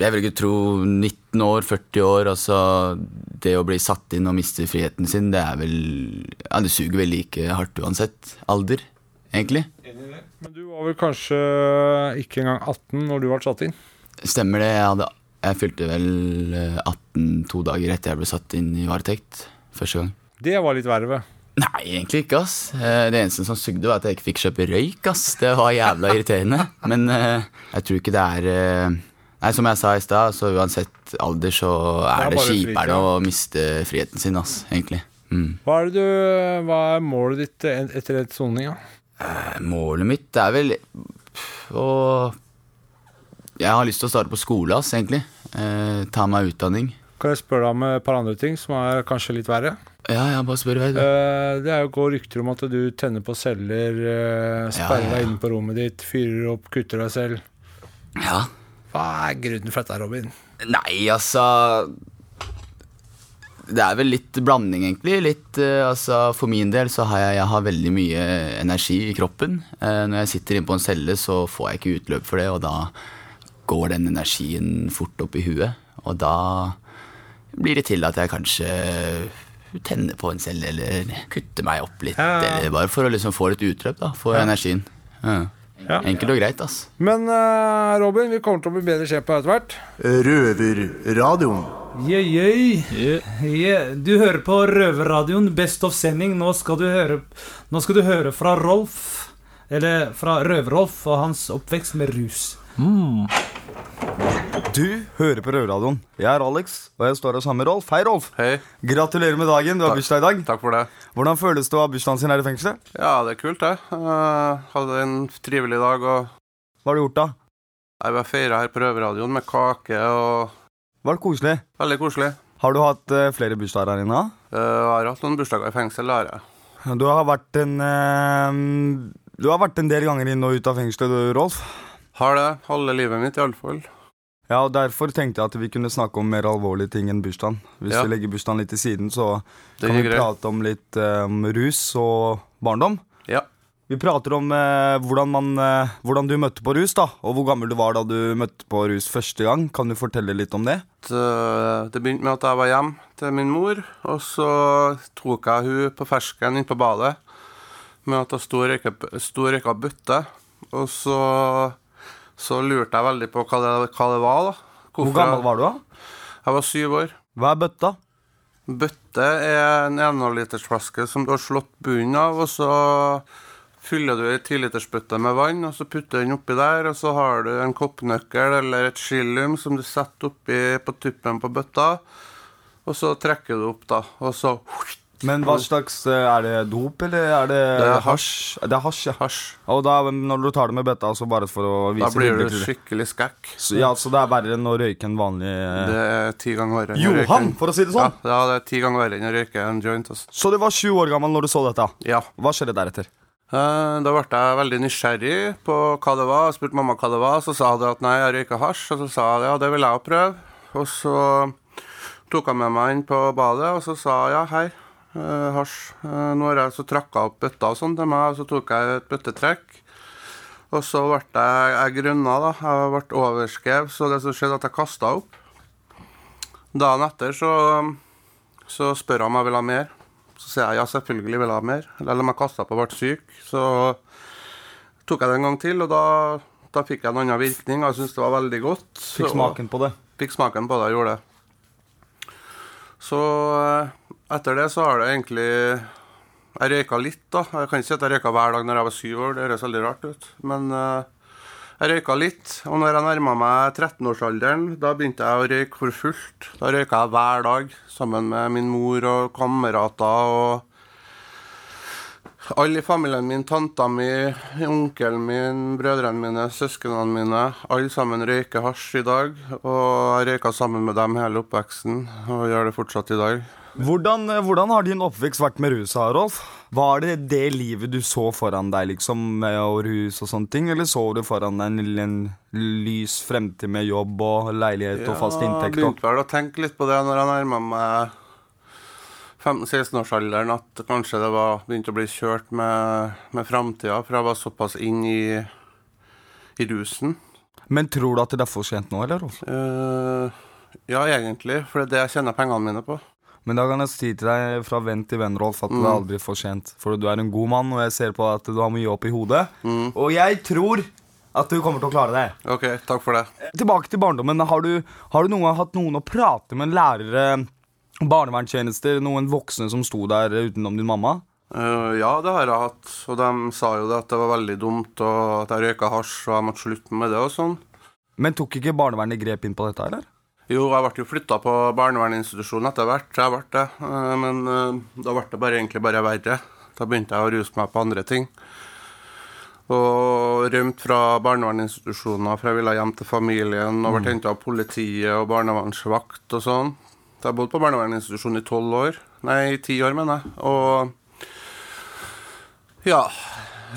Jeg vil ikke tro 19 år, 40 år, altså Det å bli satt inn og miste friheten sin, det er vel Ja, det suger vel like hardt uansett alder, egentlig. Men du var vel kanskje ikke engang 18 når du ble satt inn? Stemmer det. Jeg, hadde, jeg fylte vel eh, 18 to dager etter jeg ble satt inn i varetekt første gang. Det var litt verre. Nei, egentlig ikke, ass. Eh, Det eneste som sugde, var at jeg ikke fikk kjøpe røyk, ass. Det var jævla irriterende. Men eh, jeg tror ikke det er eh, Nei, som jeg sa i stad, så uansett alder så er det, det kjipere å miste friheten sin, ass, egentlig. Mm. Hva er, du, hva er målet ditt etter et soning? Eh, Målet mitt er vel å Jeg har lyst til å starte på skole, ass, egentlig. Eh, ta meg utdanning. Kan jeg spørre deg om et par andre ting som er kanskje litt verre? Ja, ja, bare spør vei, du. Eh, det er jo går rykter om at du tenner på celler, sperrer Ja, ja, deg inne på rommet ditt, fyrer opp, kutter deg selv. Ja. Hva er grunnen for dette, Robin? Nei, altså Det er vel litt blanding, egentlig. Litt, eh, altså, for min del så har jeg, jeg har veldig mye energi i kroppen. Eh, når jeg sitter inne på en celle, så får jeg ikke utløp for det, og da går den energien fort opp i huet. Og da blir det til at jeg kanskje tenner på en celle, eller kutter meg opp litt. Ja. Eller bare for å liksom få litt utløp da, for Ja. energien. Ja. Ja. Enkelt og greit, ass. Men uh, Robin, vi kommer til å bli bedre kjent på etter hvert. Røverradioen. Yeah, yeah. Yeah. Du hører på Røverradioen, Best of sending. Nå skal du høre, nå skal du høre fra Rolf, eller fra Røver-Rolf og hans oppvekst med rus. Du hører på Røverradioen. Jeg er Alex, og jeg står her sammen med Rolf. Hei, Rolf. Hei. Gratulerer med dagen. Du har bursdag i dag. Takk for det. Hvordan føles det å ha bursdagen sin her i fengselet? Ja, det er kult, det. Uh, hadde en trivelig dag og Hva har du gjort, da? Jeg var feira her på Røverradioen med kake og Var det koselig? Veldig koselig. Har du hatt uh, flere bursdager her inne? Uh, jeg har hatt noen bursdager i fengsel, det har jeg. Du har vært en uh, Du har vært en del ganger inn og ut av fengselet, du, Rolf. Har det. Halve livet mitt, iallfall. Ja, og Derfor tenkte jeg at vi kunne snakke om mer alvorlige ting enn bursdagen. Hvis Ja. vi legger bursdagen litt til siden, så Det kan vi greit. prate om litt um, rus og barndom. Ja. Vi prater om uh, hvordan, man, uh, hvordan du møtte på rus, da, og hvor gammel du var da du møtte på rus første gang. Kan du fortelle litt om det? Det, det begynte med at jeg var hjemme til min mor, og så tok jeg hun på fersken inn på badet med at hun sto og røyka bøtte. Og så, så lurte jeg veldig på hva det, hva det var, da. Hvor gammel var du da? Jeg var syv år. Hva er bøtta? Bøtte er en 1,5-litersflaske som du har slått bunnen av, og så fyller du ei tilitersbøtte med vann, og så putter du den oppi der, og så har du en koppnøkkel eller et skillium som du setter oppi på tuppen på bøtta, og så trekker du opp, da, og så Men hva slags eh, Er det dop, eller er det Det er hasj. Det er hasj, ja. Og da, når du tar det med bøtta, så bare for å vise Da blir du skikkelig skækk. Så, ja, så det er verre enn å røyke en vanlig eh, Det er ti ganger verre. Johan, for å si det sånn. Ja, ja, det er ti ganger verre enn å røyke en joint. Altså. Så du var sju år gammel når du så dette? Ja. Hva skjedde deretter? Eh, Da ble jeg veldig nysgjerrig på hva det var. Jeg spurte mamma hva det var, så sa hun at nei, jeg røyker hasj. Og så sa jeg ja, det vil jeg prøve. Og så tok jeg med meg inn på badet, og så sa jeg ja, hei, eh, hasj. Uh, Nå har jeg så trakka opp bøtta og sånn til meg, og så tok jeg et bøttetrekk. Og så ble jeg, jeg grønna, da. Jeg ble overskrevet, så det som skjedde, at jeg kasta opp. Dagen etter så, så spør jeg om jeg vil ha mer. Så sier jeg ja, selvfølgelig vil jeg ha mer. Eller om jeg kasta opp og ble syk, så tok jeg det en gang til, og da, da fikk jeg en annen virkning. og Jeg syntes det var veldig godt. Fikk smaken på det? Fikk smaken på det, jeg gjorde det. Så eh, etter det så har det egentlig Jeg røyka litt, da. Jeg kan ikke si at jeg røyka hver dag når jeg var syv år, det høres veldig rart ut. Men uh, jeg røyka litt. Og når jeg nærma meg 13-årsalderen, da begynte jeg å røyke for fullt. Da røyka jeg hver dag sammen med min mor og kamerater og alle i familien min, tanta mi, onkelen min, brødrene mine, søsknene mine. Alle sammen røyker hasj i dag. Og jeg røyka sammen med dem hele oppveksten, og gjør det fortsatt i dag. Hvordan, eh, hvordan har din oppvekst vært med rus, Rolf? Var det det livet du så foran deg, liksom, med og rus og sånne ting? Eller så du foran deg en, en lys fremtid med jobb og leilighet og fast inntekt? inntekt? jeg begynte vel å tenke litt på det når jeg nærma meg 15-16-årsalderen, at kanskje det var begynte å bli kjørt med, med framtida, for jeg var såpass inn i, i rusen. Men tror du at det er for sent nå, eller, Rolf? Eh, ja, egentlig, for det er det jeg tjener pengene mine på. Men da kan jeg si til deg fra venn til venn, Rolf, at det Mm. er aldri for sent. For du er en god mann, og jeg ser på at du har mye opp i hodet. Mm. Og jeg tror at du kommer til å klare det. Ok, takk for det. Tilbake til barndommen. Har du, har du noen gang hatt noen å prate med, lærere, barnevernstjenester, noen voksne som sto der utenom din mamma? Uh, ja, det har jeg hatt. Og de sa jo det at det var veldig dumt, og at jeg røyka hasj, og jeg måtte slutte med det og sånn. Men tok ikke barnevernet grep inn på dette, eller? Jo, jeg ble jo flytta på barnevernsinstitusjon etter hvert. Jeg ble det. Eh, Men eh, da ble det bare, egentlig bare verre. Da begynte jeg å ruse meg på andre ting. Og rømte fra barnevernsinstitusjoner, for jeg ville hjem til familien. Og ble henta av politiet og barnevernsvakt og sånn. Så jeg bodde på barnevernsinstitusjon i tolv år. Nei, ti år, mener jeg. Og ja.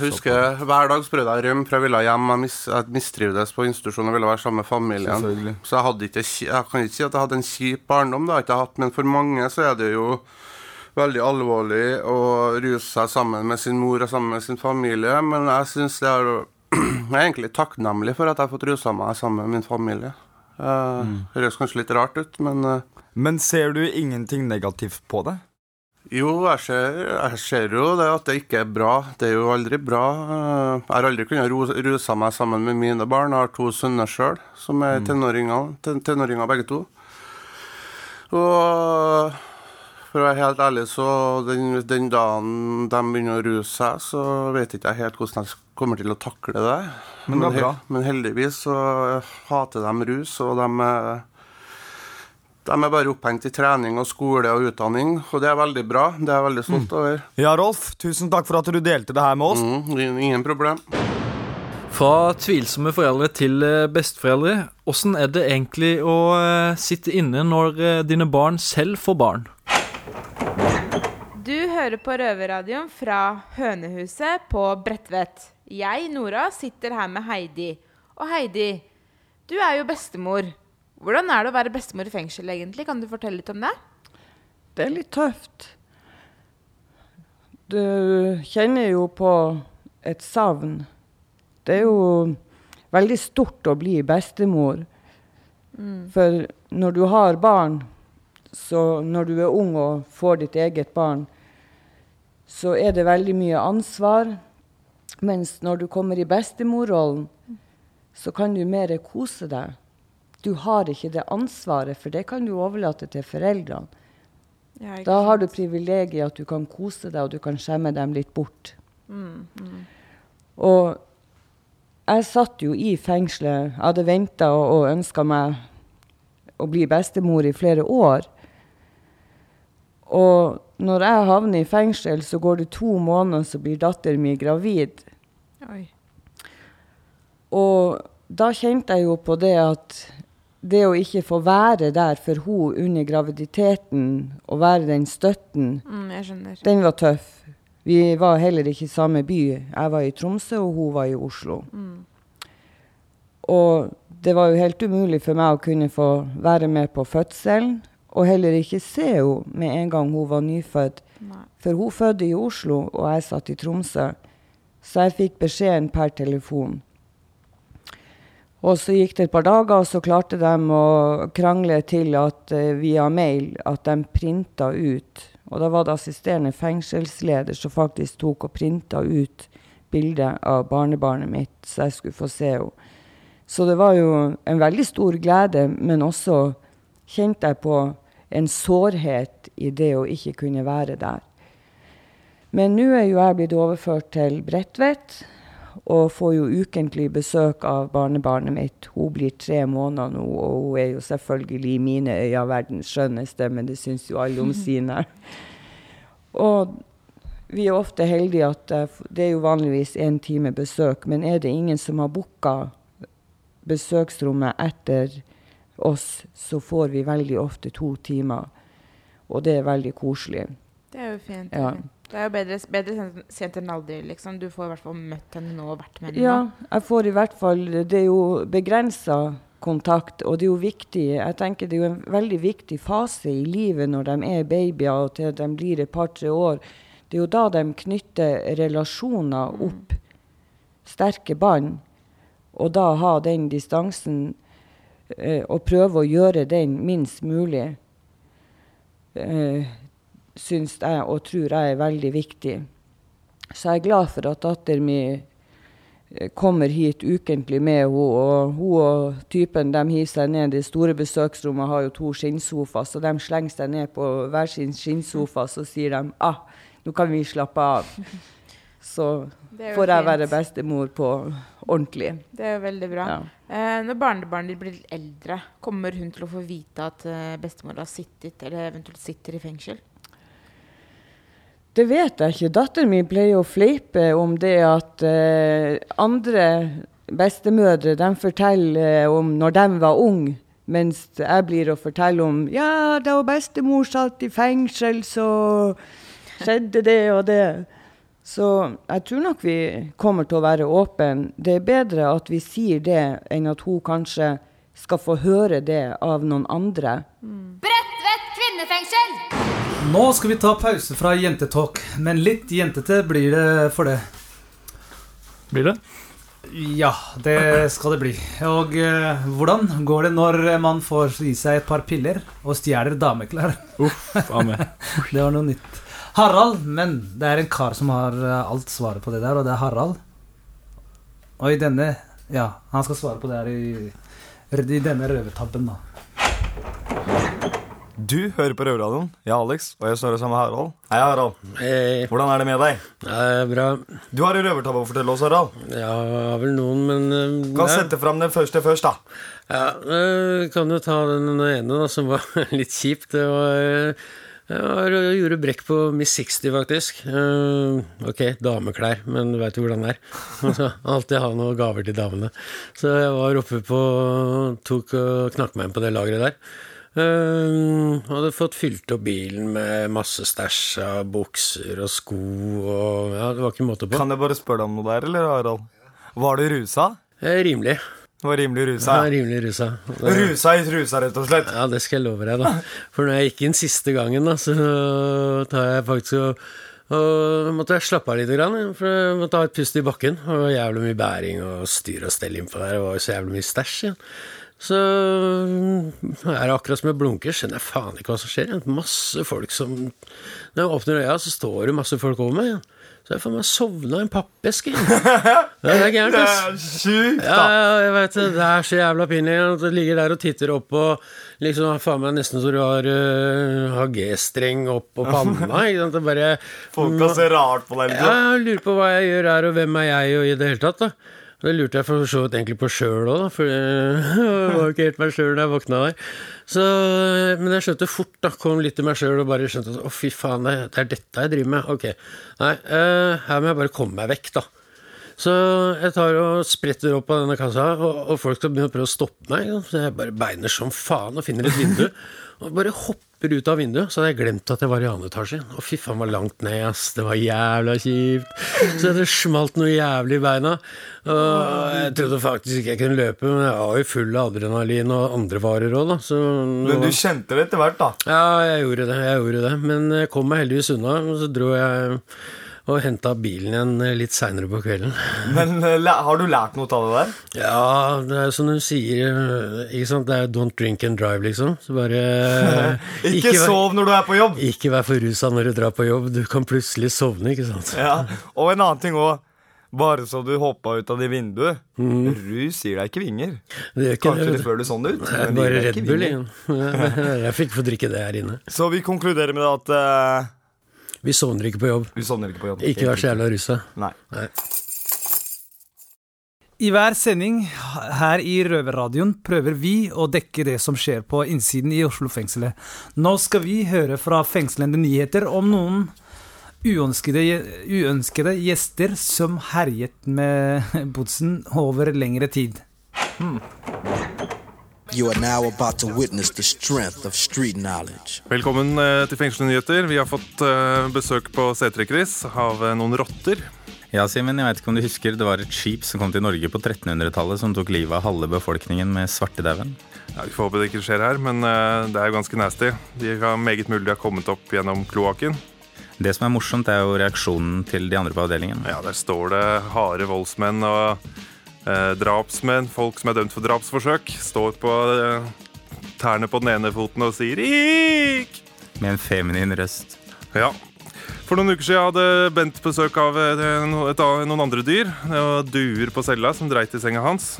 Husker Hver dag så prøvde jeg å rømme, for jeg ville hjem. Jeg, mis, jeg mistrivdes på institusjonen og ville være sammen med familien. Så jeg, ikke, jeg kan ikke si at jeg hadde en kjip barndom, det har jeg ikke hatt, men for mange så er det jo veldig alvorlig å ruse seg sammen med sin mor og sammen med sin familie. Men jeg syns det er Jeg er egentlig takknemlig for at jeg har fått rusa meg sammen med min familie. Eh, Det høres kanskje litt rart ut, men eh, Men ser du ingenting negativt på det? Jo, jeg ser, jeg ser jo det at det ikke er bra. Det er jo aldri bra. Jeg har aldri kunnet ruse meg sammen med mine barn. Jeg har to sønner sjøl, som er tenåringer, ten- tenåringer begge to. Og for å være helt ærlig, så den, den dagen de begynner å ruse seg, så vet ikke jeg helt hvordan jeg kommer til å takle det. Men det. Men heldigvis så hater de rus, og de de er bare opphengt i trening og skole og utdanning, og det er veldig bra. Det er jeg veldig stolt over. Ja, Rolf, tusen takk for at du delte det her med oss. Mm, ingen problem. Fra tvilsomme foreldre til eh, besteforeldre. Åssen er det egentlig å eh, sitte inne når eh, dine barn selv får barn? Du hører på Røverradioen fra Hønehuset på Bredtvet. Jeg, Nora, sitter her med Heidi. Og Heidi, du er jo bestemor. Hvordan er det å være bestemor i fengsel, egentlig? Kan du fortelle litt om det? Det er litt tøft. Du kjenner jo på et savn. Det er jo veldig stort å bli bestemor. Mm. For når du har barn, så når du er ung og får ditt eget barn, så er det veldig mye ansvar. Mens når du kommer i bestemorrollen, så kan du mer kose deg. Du har ikke det ansvaret, for det kan du overlate til foreldrene. Ja, Da har du privilegiet at du kan kose deg, og du kan skjemme dem litt bort. Mm, mm. Og jeg satt jo i fengselet. Jeg hadde venta og, og ønska meg å bli bestemor i flere år. Og når jeg havner i fengsel, så går det to måneder, så blir datteren min gravid. Oi. Og da kjente jeg jo på det at det å ikke få være der for hun under graviditeten, og være den støtten, Mm, den var tøff. Vi var heller ikke i samme by. Jeg var i Tromsø, og hun var i Oslo. Mm. Og det var jo helt umulig for meg å kunne få være med på fødselen, og heller ikke se henne med en gang hun var nyfødt. Nei. For hun fødte i Oslo, og jeg satt i Tromsø. Så jeg fikk beskjeden per telefon. Og så gikk det et par dager, og så klarte de å krangle til at eh, via mail at de printa ut. Og da var det assisterende fengselsleder som faktisk tok og printa ut bildet av barnebarnet mitt, så jeg skulle få se henne. Så det var jo en veldig stor glede, men også kjente jeg på en sårhet i det å ikke kunne være der. Men nå er jo jeg blitt overført til Bredtvet og får jo ukentlig besøk av barnebarnet mitt. Hun blir tre måneder nå, og hun er jo selvfølgelig i mine øyne verdens skjønneste, men det syns jo alle om sine. Og vi er ofte heldige at eh, det er jo vanligvis én time besøk, men er det ingen som har booka besøksrommet etter oss, så får vi veldig ofte to timer. Og det er veldig koselig. Det er jo fint. Ja. Det er jo bedre, bedre sent, enn aldri, liksom. Du får i hvert fall møtt henne nå og vært med henne Ja, jeg får i hvert fall Det er jo begrensa kontakt, og det er jo viktig Jeg tenker det er jo en veldig viktig fase i livet når de er babyer og til de blir et par-tre år. Det er jo da de knytter relasjoner opp, sterke bånd, og da ha den distansen eh, og prøve å gjøre den minst mulig. Eh, syns jeg og tror jeg er veldig viktig. Så jeg er glad for at datteren min eh, kommer hit ukentlig med henne. Og hun og typen de hiver seg ned. Det store besøksrommet har jo to skinnsofaer, så de slenger seg ned på hver sin skinnsofa, så sier de ah, nå kan vi slappe av. Så får jeg være bestemor på ordentlig. Det er jo veldig bra. Ja. Eh, når barnebarnet ditt blir litt eldre, kommer hun til å få vite at eh, bestemor har sittet, eller eventuelt sitter i fengsel? Det vet jeg ikke. Datteren min pleier å fleipe om det at eh, andre bestemødre de forteller om når de var unge, mens jeg blir å fortelle om ja, da bestemor satt i fengsel, så skjedde det og det. Så jeg tror nok vi kommer til å være åpne. Det er bedre at vi sier det, enn at hun kanskje skal få høre det av noen andre. Bredtvet kvinnefengsel! Nå skal vi ta pause fra jentetalk, men litt jentete blir det for det. Blir det? Ja, det skal det bli. Og eh, hvordan går det når man får i seg et par piller og stjeler dameklær? Uff, det var noe nytt. Harald, men det er en kar som har eh, alt svaret på det der, og det er Harald. Og i denne Ja, han skal svare på det her i, i denne røvertabben, da. Du hører på Røverradioen. Jeg er Alex, og jeg står sammen med Harald. Hei, Harald. Hvordan er det med deg? Det er bra. Du har en røvertabbe å fortelle oss, Harald. Ja, jeg har vel noen, men uh, Kan ja. sette fram den første først, da. Ja, uh, kan jo ta den ene, da, som var litt kjipt. Det var Jeg var, gjorde brekk på Miss 60, faktisk. Uh, ok, dameklær, men du veit jo hvordan det er. Alltid ha noen gaver til damene. Så jeg var oppe på Tok og knakk meg inn på det lageret der. Eh, hadde fått fylt opp bilen med masse stæsj av bukser og sko og Ja, det var ikke måte på. Kan jeg bare spørre deg om noe der, eller, Harald? Var du rusa? Eh, rimelig. Du var rimelig rusa? Ja, rimelig rusa. Rusa i trusa, rett og slett? Ja, det skal jeg love deg, da. For når jeg gikk inn siste gangen, da, så tar jeg faktisk og og måtte jeg slappe av litt, for jeg måtte ha et pust i bakken. Det var jævlig mye bæring og styr og stell innpå der. Det var jo så jævlig mye stæsj igjen. Så er det akkurat som jeg blunker, skjønner jeg faen ikke hva som skjer. Masse folk som Når jeg åpner øya, så står det masse folk over meg. Så jeg får meg sovna i en pappeske. Det er gærent, ass. Det er sjukt, da. ja, jeg vet det. Er så jævla pinlig du ligger der og titter opp og liksom faen meg nesten så du har, uh, har G-streng opp på panna. Ikke sant? Det bare Folk kan se rart på deg. Ja, liksom. jeg lurer på hva jeg gjør her, og hvem er jeg, og i det hele tatt, da. Det lurte jeg for så vidt egentlig på sjøl òg, for jeg var ikke helt meg sjøl da jeg våkna der. Så, men jeg skjønte fort, da, kom litt til meg sjøl og bare skjønte at å, fy faen, det, er dette jeg driver med. Ok. Nei, eh, her må jeg bare komme meg vekk, da. Så jeg tar og spretter opp av denne kassa, og, og folk skal begynne å prøve å stoppe meg. Så jeg bare beiner som faen og finner et vindu. Og bare hopper ut av vinduet. Så hadde jeg glemt at jeg var i andre etasje. Og fy faen, var langt ned, ass. Det var jævla kjipt. Så det smalt noe jævlig i beina. Og jeg trodde faktisk ikke jeg kunne løpe, men jeg var jo full av adrenalin og andre varer òg, da. Så Men du kjente det etter hvert, da? ja, jeg gjorde det. jeg gjorde det Men jeg kom meg heldigvis unna, og så dro jeg og henta bilen igjen litt seinere på kvelden. Men eh, har du lært noe av det der? Ja, det er som hun sier, ikke sant. Det er 'don't drink and drive', liksom. Så bare Ikke ikke sov når du er på jobb! Ikke vær for rusa når du drar på jobb. Du kan plutselig sovne, ikke sant. Ja, Og en annen ting òg. Bare så du hoppa ut av det vinduet. Rus gir deg ikke vinger. Det gjør ikke Kanskje det. føles du sånn ut. Det er bare Red Bull vinger. igjen. Jeg fikk få drikke det her inne. Så vi konkluderer med at eh, Vi sovner ikke på jobb. Vi sovner ikke på jobb. Ikke vær så jævla rusa. Nei. I hver sending her i Røverradioen prøver vi å dekke det som skjer på innsiden i Oslo-fengselet. Nå skal vi høre fra fengslende nyheter om noen uønskede, uønskede gjester som herjet med bodsen over lengre tid. You are now about to witness the strength of street knowledge. Velkommen eh, til Fengslende nyheter. Vi har fått eh, besøk på Setre-Chris av eh, noen rotter. Ja, Simen, jeg vet ikke om du husker det var et skip som kom til Norge på 1300-tallet som tok livet av halve befolkningen med svartedauden. Ja, vi får håpe det ikke skjer her, men det er jo ganske nasty. De har meget mulig de har kommet opp gjennom kloakken. Det som er morsomt, er jo reaksjonen til de andre på avdelingen. Ja, der står det harde voldsmenn og drapsmenn, folk som er dømt for drapsforsøk, står på eh, tærne på den ene foten og sier 'rik'. Med en feminin røst. Ja. For noen uker siden hadde Bent besøk av eh, et, noen andre dyr. Det var duer på cella som dreit i senga hans.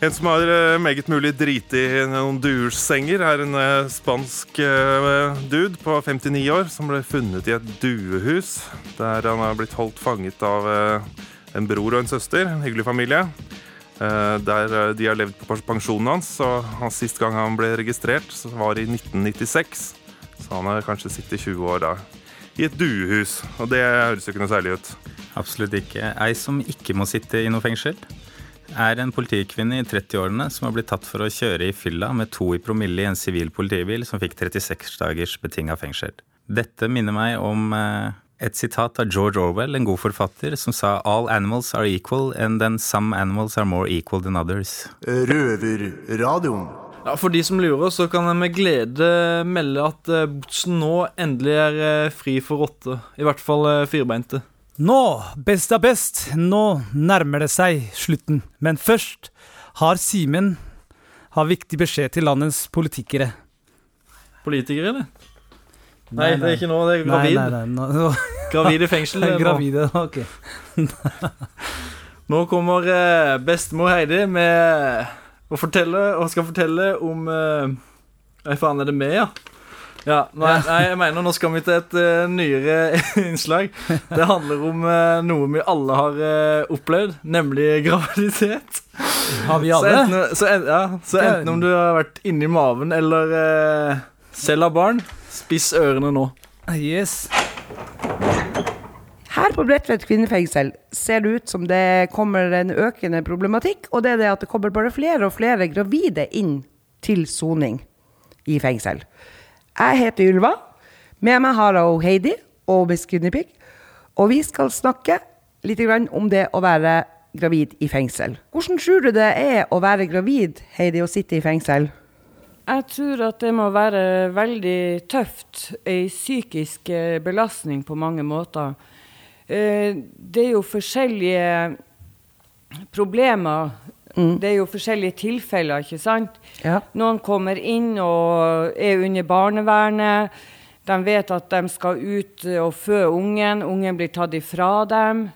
En som har eh, meget mulig driti i noen duers senger, er en eh, spansk eh, dude på 59 år som ble funnet i et duehus der han har blitt holdt fanget av eh, en bror og en søster. En hyggelig familie. Eh, Der eh, de har levd på pensjonen hans. Og hans Sist gang han ble registrert, så var i 1996. Så han har kanskje sittet 20 år da i et duehus. Og det høres jo ikke noe særlig ut. Absolutt ikke. Ei som ikke må sitte i noe fengsel, er en politikvinne i 30-årene som har blitt tatt for å kjøre i fylla med to i promille i en sivil politibil som fikk 36 dagers betinga fengsel. Dette minner meg om eh, et sitat av George Orwell, en god forfatter, som sa All animals are equal, and then some animals are more equal than others. Røverradioen. Ja, For de som lurer, så kan jeg med glede melde at eh, Botsen nå endelig er eh, fri for rotte. I hvert fall eh, firbeinte. Nå, best er best, nå nærmer det seg slutten. Men først har Simen har viktig beskjed til landets politikere. Politikere, eller? Nei, det er ikke nå, det er gravid. nei, nei, nå- Gravid i fengsel. Gravide, ok. Nå kommer eh, bestemor Heidi med å fortelle, og skal fortelle om eh, Nei, faen, er det med, ja? Ja, nei, nei, jeg mener nå skal vi til et uh, nyere innslag. Det handler om uh, noe vi alle har uh, opplevd, nemlig graviditet. Har vi Så alle? enten, så, ja, så enten om du har vært inni maven eller selv har barn, spiss ørene nå. Yes. Her på Bredtvet kvinnefengsel ser det ut som det kommer en økende problematikk, og det er det at det kommer bare flere og flere gravide inn til soning i fengsel. Jeg heter Ylva. Med meg har jeg Heidi og Miss Guinea Og vi skal snakke litt om det å være gravid i fengsel. Hvordan tror du det er å være gravid, Heidi, og sitte i fengsel? Jeg tror at det må være veldig tøft. Ei psykisk eh, belastning på mange måter. Eh, Det er jo forskjellige problemer. Det er jo forskjellige tilfeller, ikke sant? Noen kommer inn og er under barnevernet. De vet at de skal ut og fø ungen. Ungen blir tatt ifra dem.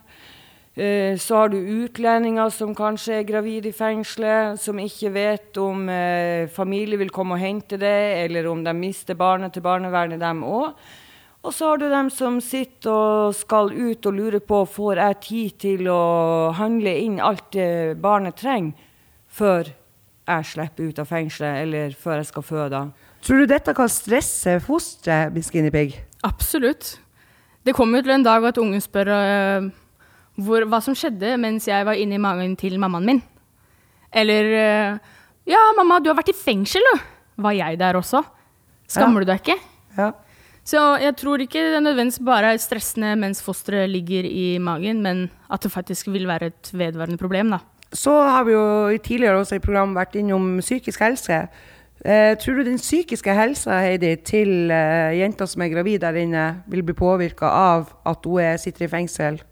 Eh, Så har du utlendinger som kanskje er gravide i fengselet, som ikke vet om eh, familie vil komme og hente det, eller om de mister barnet til barnevernet, dem òg. Og så har du dem som sitter og skal ut og lurer på får jeg tid til å handle inn alt det barnet trenger, før jeg slipper ut av fengselet, eller før jeg skal føde. Tror du dette kan stresse fosteret, Miss Guinea Pig? Absolutt. Det kommer jo til en dag at ungen spør øh, hvor, hva som skjedde mens jeg var inni magen til mammaen min. Eller øh, Ja, mamma, du har vært i fengsel, du. Var jeg der også? Skammer du deg ikke? Ja. Så jeg tror ikke det nødvendigvis bare er stressende mens fosteret ligger i magen, men at det faktisk vil være et vedvarende problem, da. Så har vi jo tidligere også i programmet vært innom psykisk helse. Eh, tror du den psykiske helsa Heidi, til eh, jenta som er gravid der inne, vil bli påvirka av at hun er, sitter i fengsel?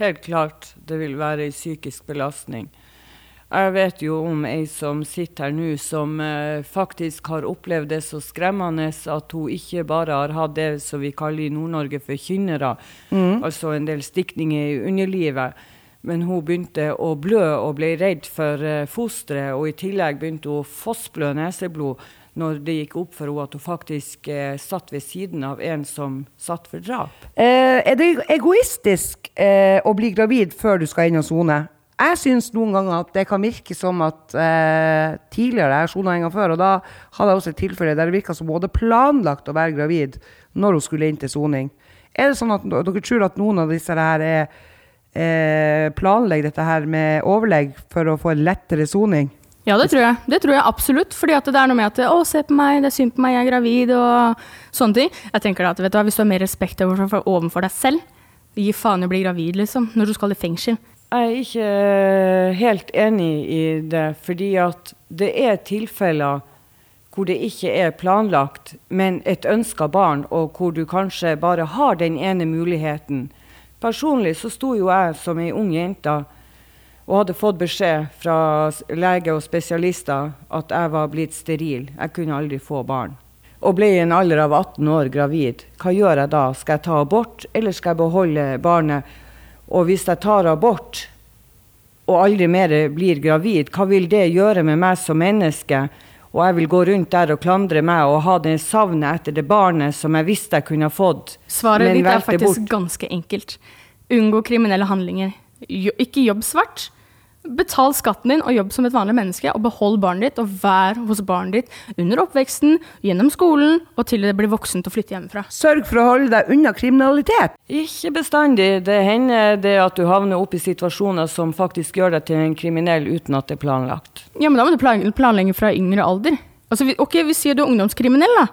Helt klart det vil være en psykisk belastning. Jeg vet jo om ei som sitter her nå, som eh, faktisk har opplevd det så skremmende at hun ikke bare har hatt det som vi kaller i Nord-Norge for kynnere, Mm. altså en del stikninger i underlivet, Men hun begynte å blø og ble redd for eh, fosteret, og i tillegg begynte hun å fossblø neseblod når det gikk opp for henne at hun faktisk eh, satt ved siden av en som satt for drap. Eh, er det egoistisk eh, å bli gravid før du skal inn og sone? Jeg syns noen ganger at det kan virke som at eh, tidligere Jeg sona en gang før, og da hadde jeg også et tilfelle der det virka som hadde planlagt å være gravid når hun skulle inn til soning. Er det sånn at dere tror at noen av disse her er eh, planlegger dette her med overlegg for å få en lettere soning? Ja, det tror jeg. Det tror jeg absolutt. Fordi at det er noe med at 'Å, se på meg, det er synd på meg, jeg er gravid', og sånne ting. Jeg tenker at vet du hva, Hvis du har mer respekt overfor, overfor deg selv, gi faen i å bli gravid, liksom, når du skal i fengsel. Jeg er ikke helt enig i det, fordi at det er tilfeller hvor det ikke er planlagt, men et ønska barn, og hvor du kanskje bare har den ene muligheten. Personlig så sto jo jeg som ei ung jente og hadde fått beskjed fra lege og spesialister at jeg var blitt steril. Jeg kunne aldri få barn. Og ble i en alder av 18 år gravid. Hva gjør jeg da? Skal jeg ta abort, eller skal jeg beholde barnet? Og hvis jeg tar abort og aldri mer blir gravid, hva vil det gjøre med meg som menneske? Og jeg vil gå rundt der og klandre meg og ha det savnet etter det barnet som jeg visste jeg kunne ha fått. Svaret ditt er faktisk bort. ganske enkelt. Unngå kriminelle handlinger. Jo, ikke jobb svart. Betal skatten din og jobb som et vanlig menneske, og behold barnet ditt og vær hos barnet ditt under oppveksten, gjennom skolen og til det blir voksent og flytter hjemmefra. Sørg for å holde deg unna kriminalitet. Ikke bestandig. Det hender det at du havner opp i situasjoner som faktisk gjør deg til en kriminell uten at det er planlagt. Ja, men da må du planlegge fra yngre alder. Altså, ok, vi sier du er ungdomskriminell, da.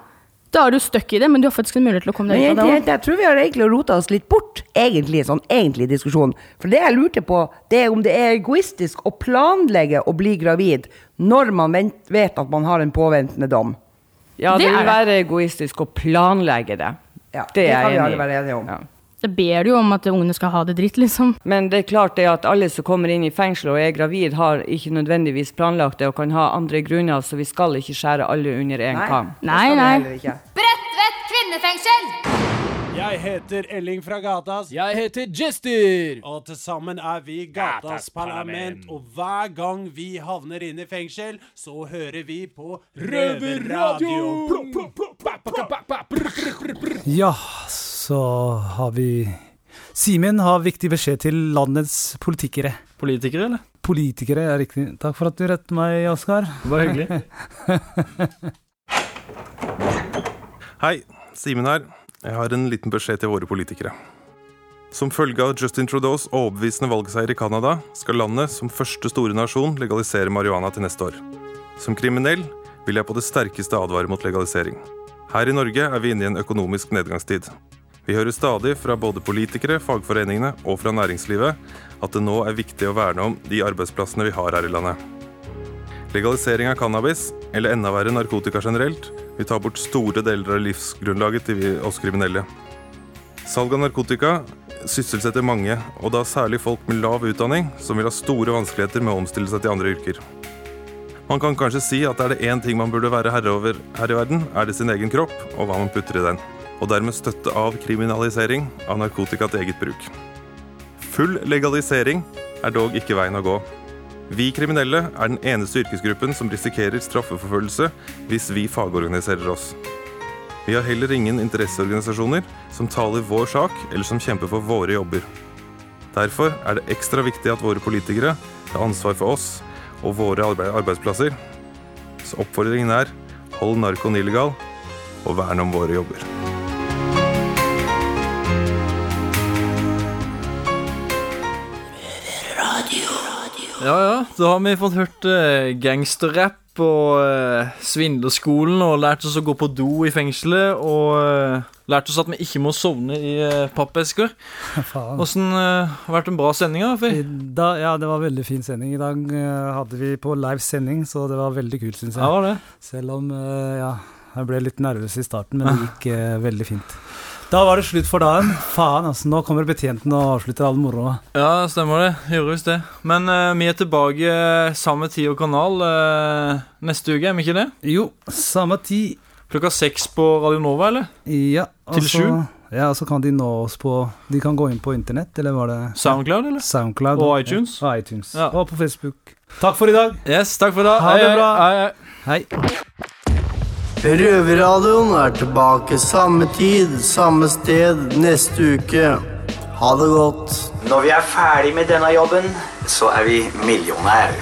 Da er du stuck i det, men du har faktisk en mulighet til å komme deg ut av det jente, jeg tror vi har egentlig rota oss litt bort, egentlig, sånn egentlig diskusjon. For det jeg lurte på, det er om det er egoistisk å planlegge å bli gravid når man vent, vet at man har en påventende dom. Ja, det, Det vil være egoistisk å planlegge det. det det er kan vi jeg alle være enige om. Ja. Det ber du jo om at ungene skal ha det dritt, liksom. Men det er klart det at alle som kommer inn i fengsel og er gravid, har ikke nødvendigvis planlagt det og kan ha andre grunner, så vi skal ikke skjære alle under én kam. Nei, nei. Bredtvet kvinnefengsel! Jeg heter Elling fra Gatas. Jeg heter Jester. Og til sammen er vi Gatas Parlament. Og hver gang vi havner inn i fengsel, så hører vi på Røverradioen. Ja, så har vi Simen har viktig beskjed til landets politikere. Politikere, eller? Politikere, ja, riktig. Takk for at du rettet meg, Oskar. Var hyggelig. Hei, Simen her. Jeg har en liten beskjed til våre politikere. Som følge av Justin Trudeaus overbevisende valgseier i Canada skal landet som første store nasjon legalisere marihuana til neste år. Som kriminell vil jeg på det sterkeste advare mot legalisering. Her i Norge er vi inne i en økonomisk nedgangstid. Vi hører stadig fra både politikere, fagforeningene og fra næringslivet at det nå er viktig å verne om de arbeidsplassene vi har her i landet. Legalisering av cannabis, eller enda verre narkotika generelt, vil ta bort store deler av livsgrunnlaget til oss kriminelle. Salg av narkotika sysselsetter mange, og da særlig folk med lav utdanning, som vil ha store vanskeligheter med å omstille seg til andre yrker. Man kan kanskje si at er det én ting man burde være herre over her i verden, er det sin egen kropp og hva man putter i den. Og dermed støtte av kriminalisering av narkotika til eget bruk. Full legalisering er dog ikke veien å gå. Vi kriminelle er den eneste yrkesgruppen som risikerer straffeforfølgelse hvis vi fagorganiserer oss. Vi har heller ingen interesseorganisasjoner som taler vår sak eller som kjemper for våre jobber. Derfor er det ekstra viktig at våre politikere tar ansvar for oss og våre arbeidsplasser. Så oppfordringen er hold narkoen illegal og vern om våre jobber. Ja, ja. Da har vi fått hørt uh, gangsterrapp og uh, svindlerskolen og lært oss å gå på do i fengselet og uh, lært oss at vi ikke må sovne i uh, pappesker. Åssen uh, har vært en bra sending? Fy? Da, ja, det var veldig fin sending. I dag uh, hadde vi på live sending, så det var veldig kult, syns jeg. Ja, var det. Selv om eh, ja, jeg ble litt nervøs i starten, men det gikk eh, veldig fint. Da var det slutt for dagen. Faen, altså. Nå kommer betjenten og avslutter all moroa. Ja, stemmer det. Gjorde visst det. Men uh, vi er tilbake eh, samme tid og kanal uh, neste uke, er vi ikke det? Jo, samme tid. Klokka seks på Radio Nova, eller? Ja. Til altså, sju? Ja, så kan de nå oss på De kan gå inn på internett, eller var det Soundcloud, eller? Soundcloud. Og iTunes. Ja, og iTunes. Ja. Og på Facebook. Takk for i dag. Yes, takk for i dag. Ha Hei, det hei, bra. hei, Hei. Røverradioen er tilbake samme tid, samme sted neste uke. Ha det godt. Når vi er ferdig med denne jobben, så er vi millionærer.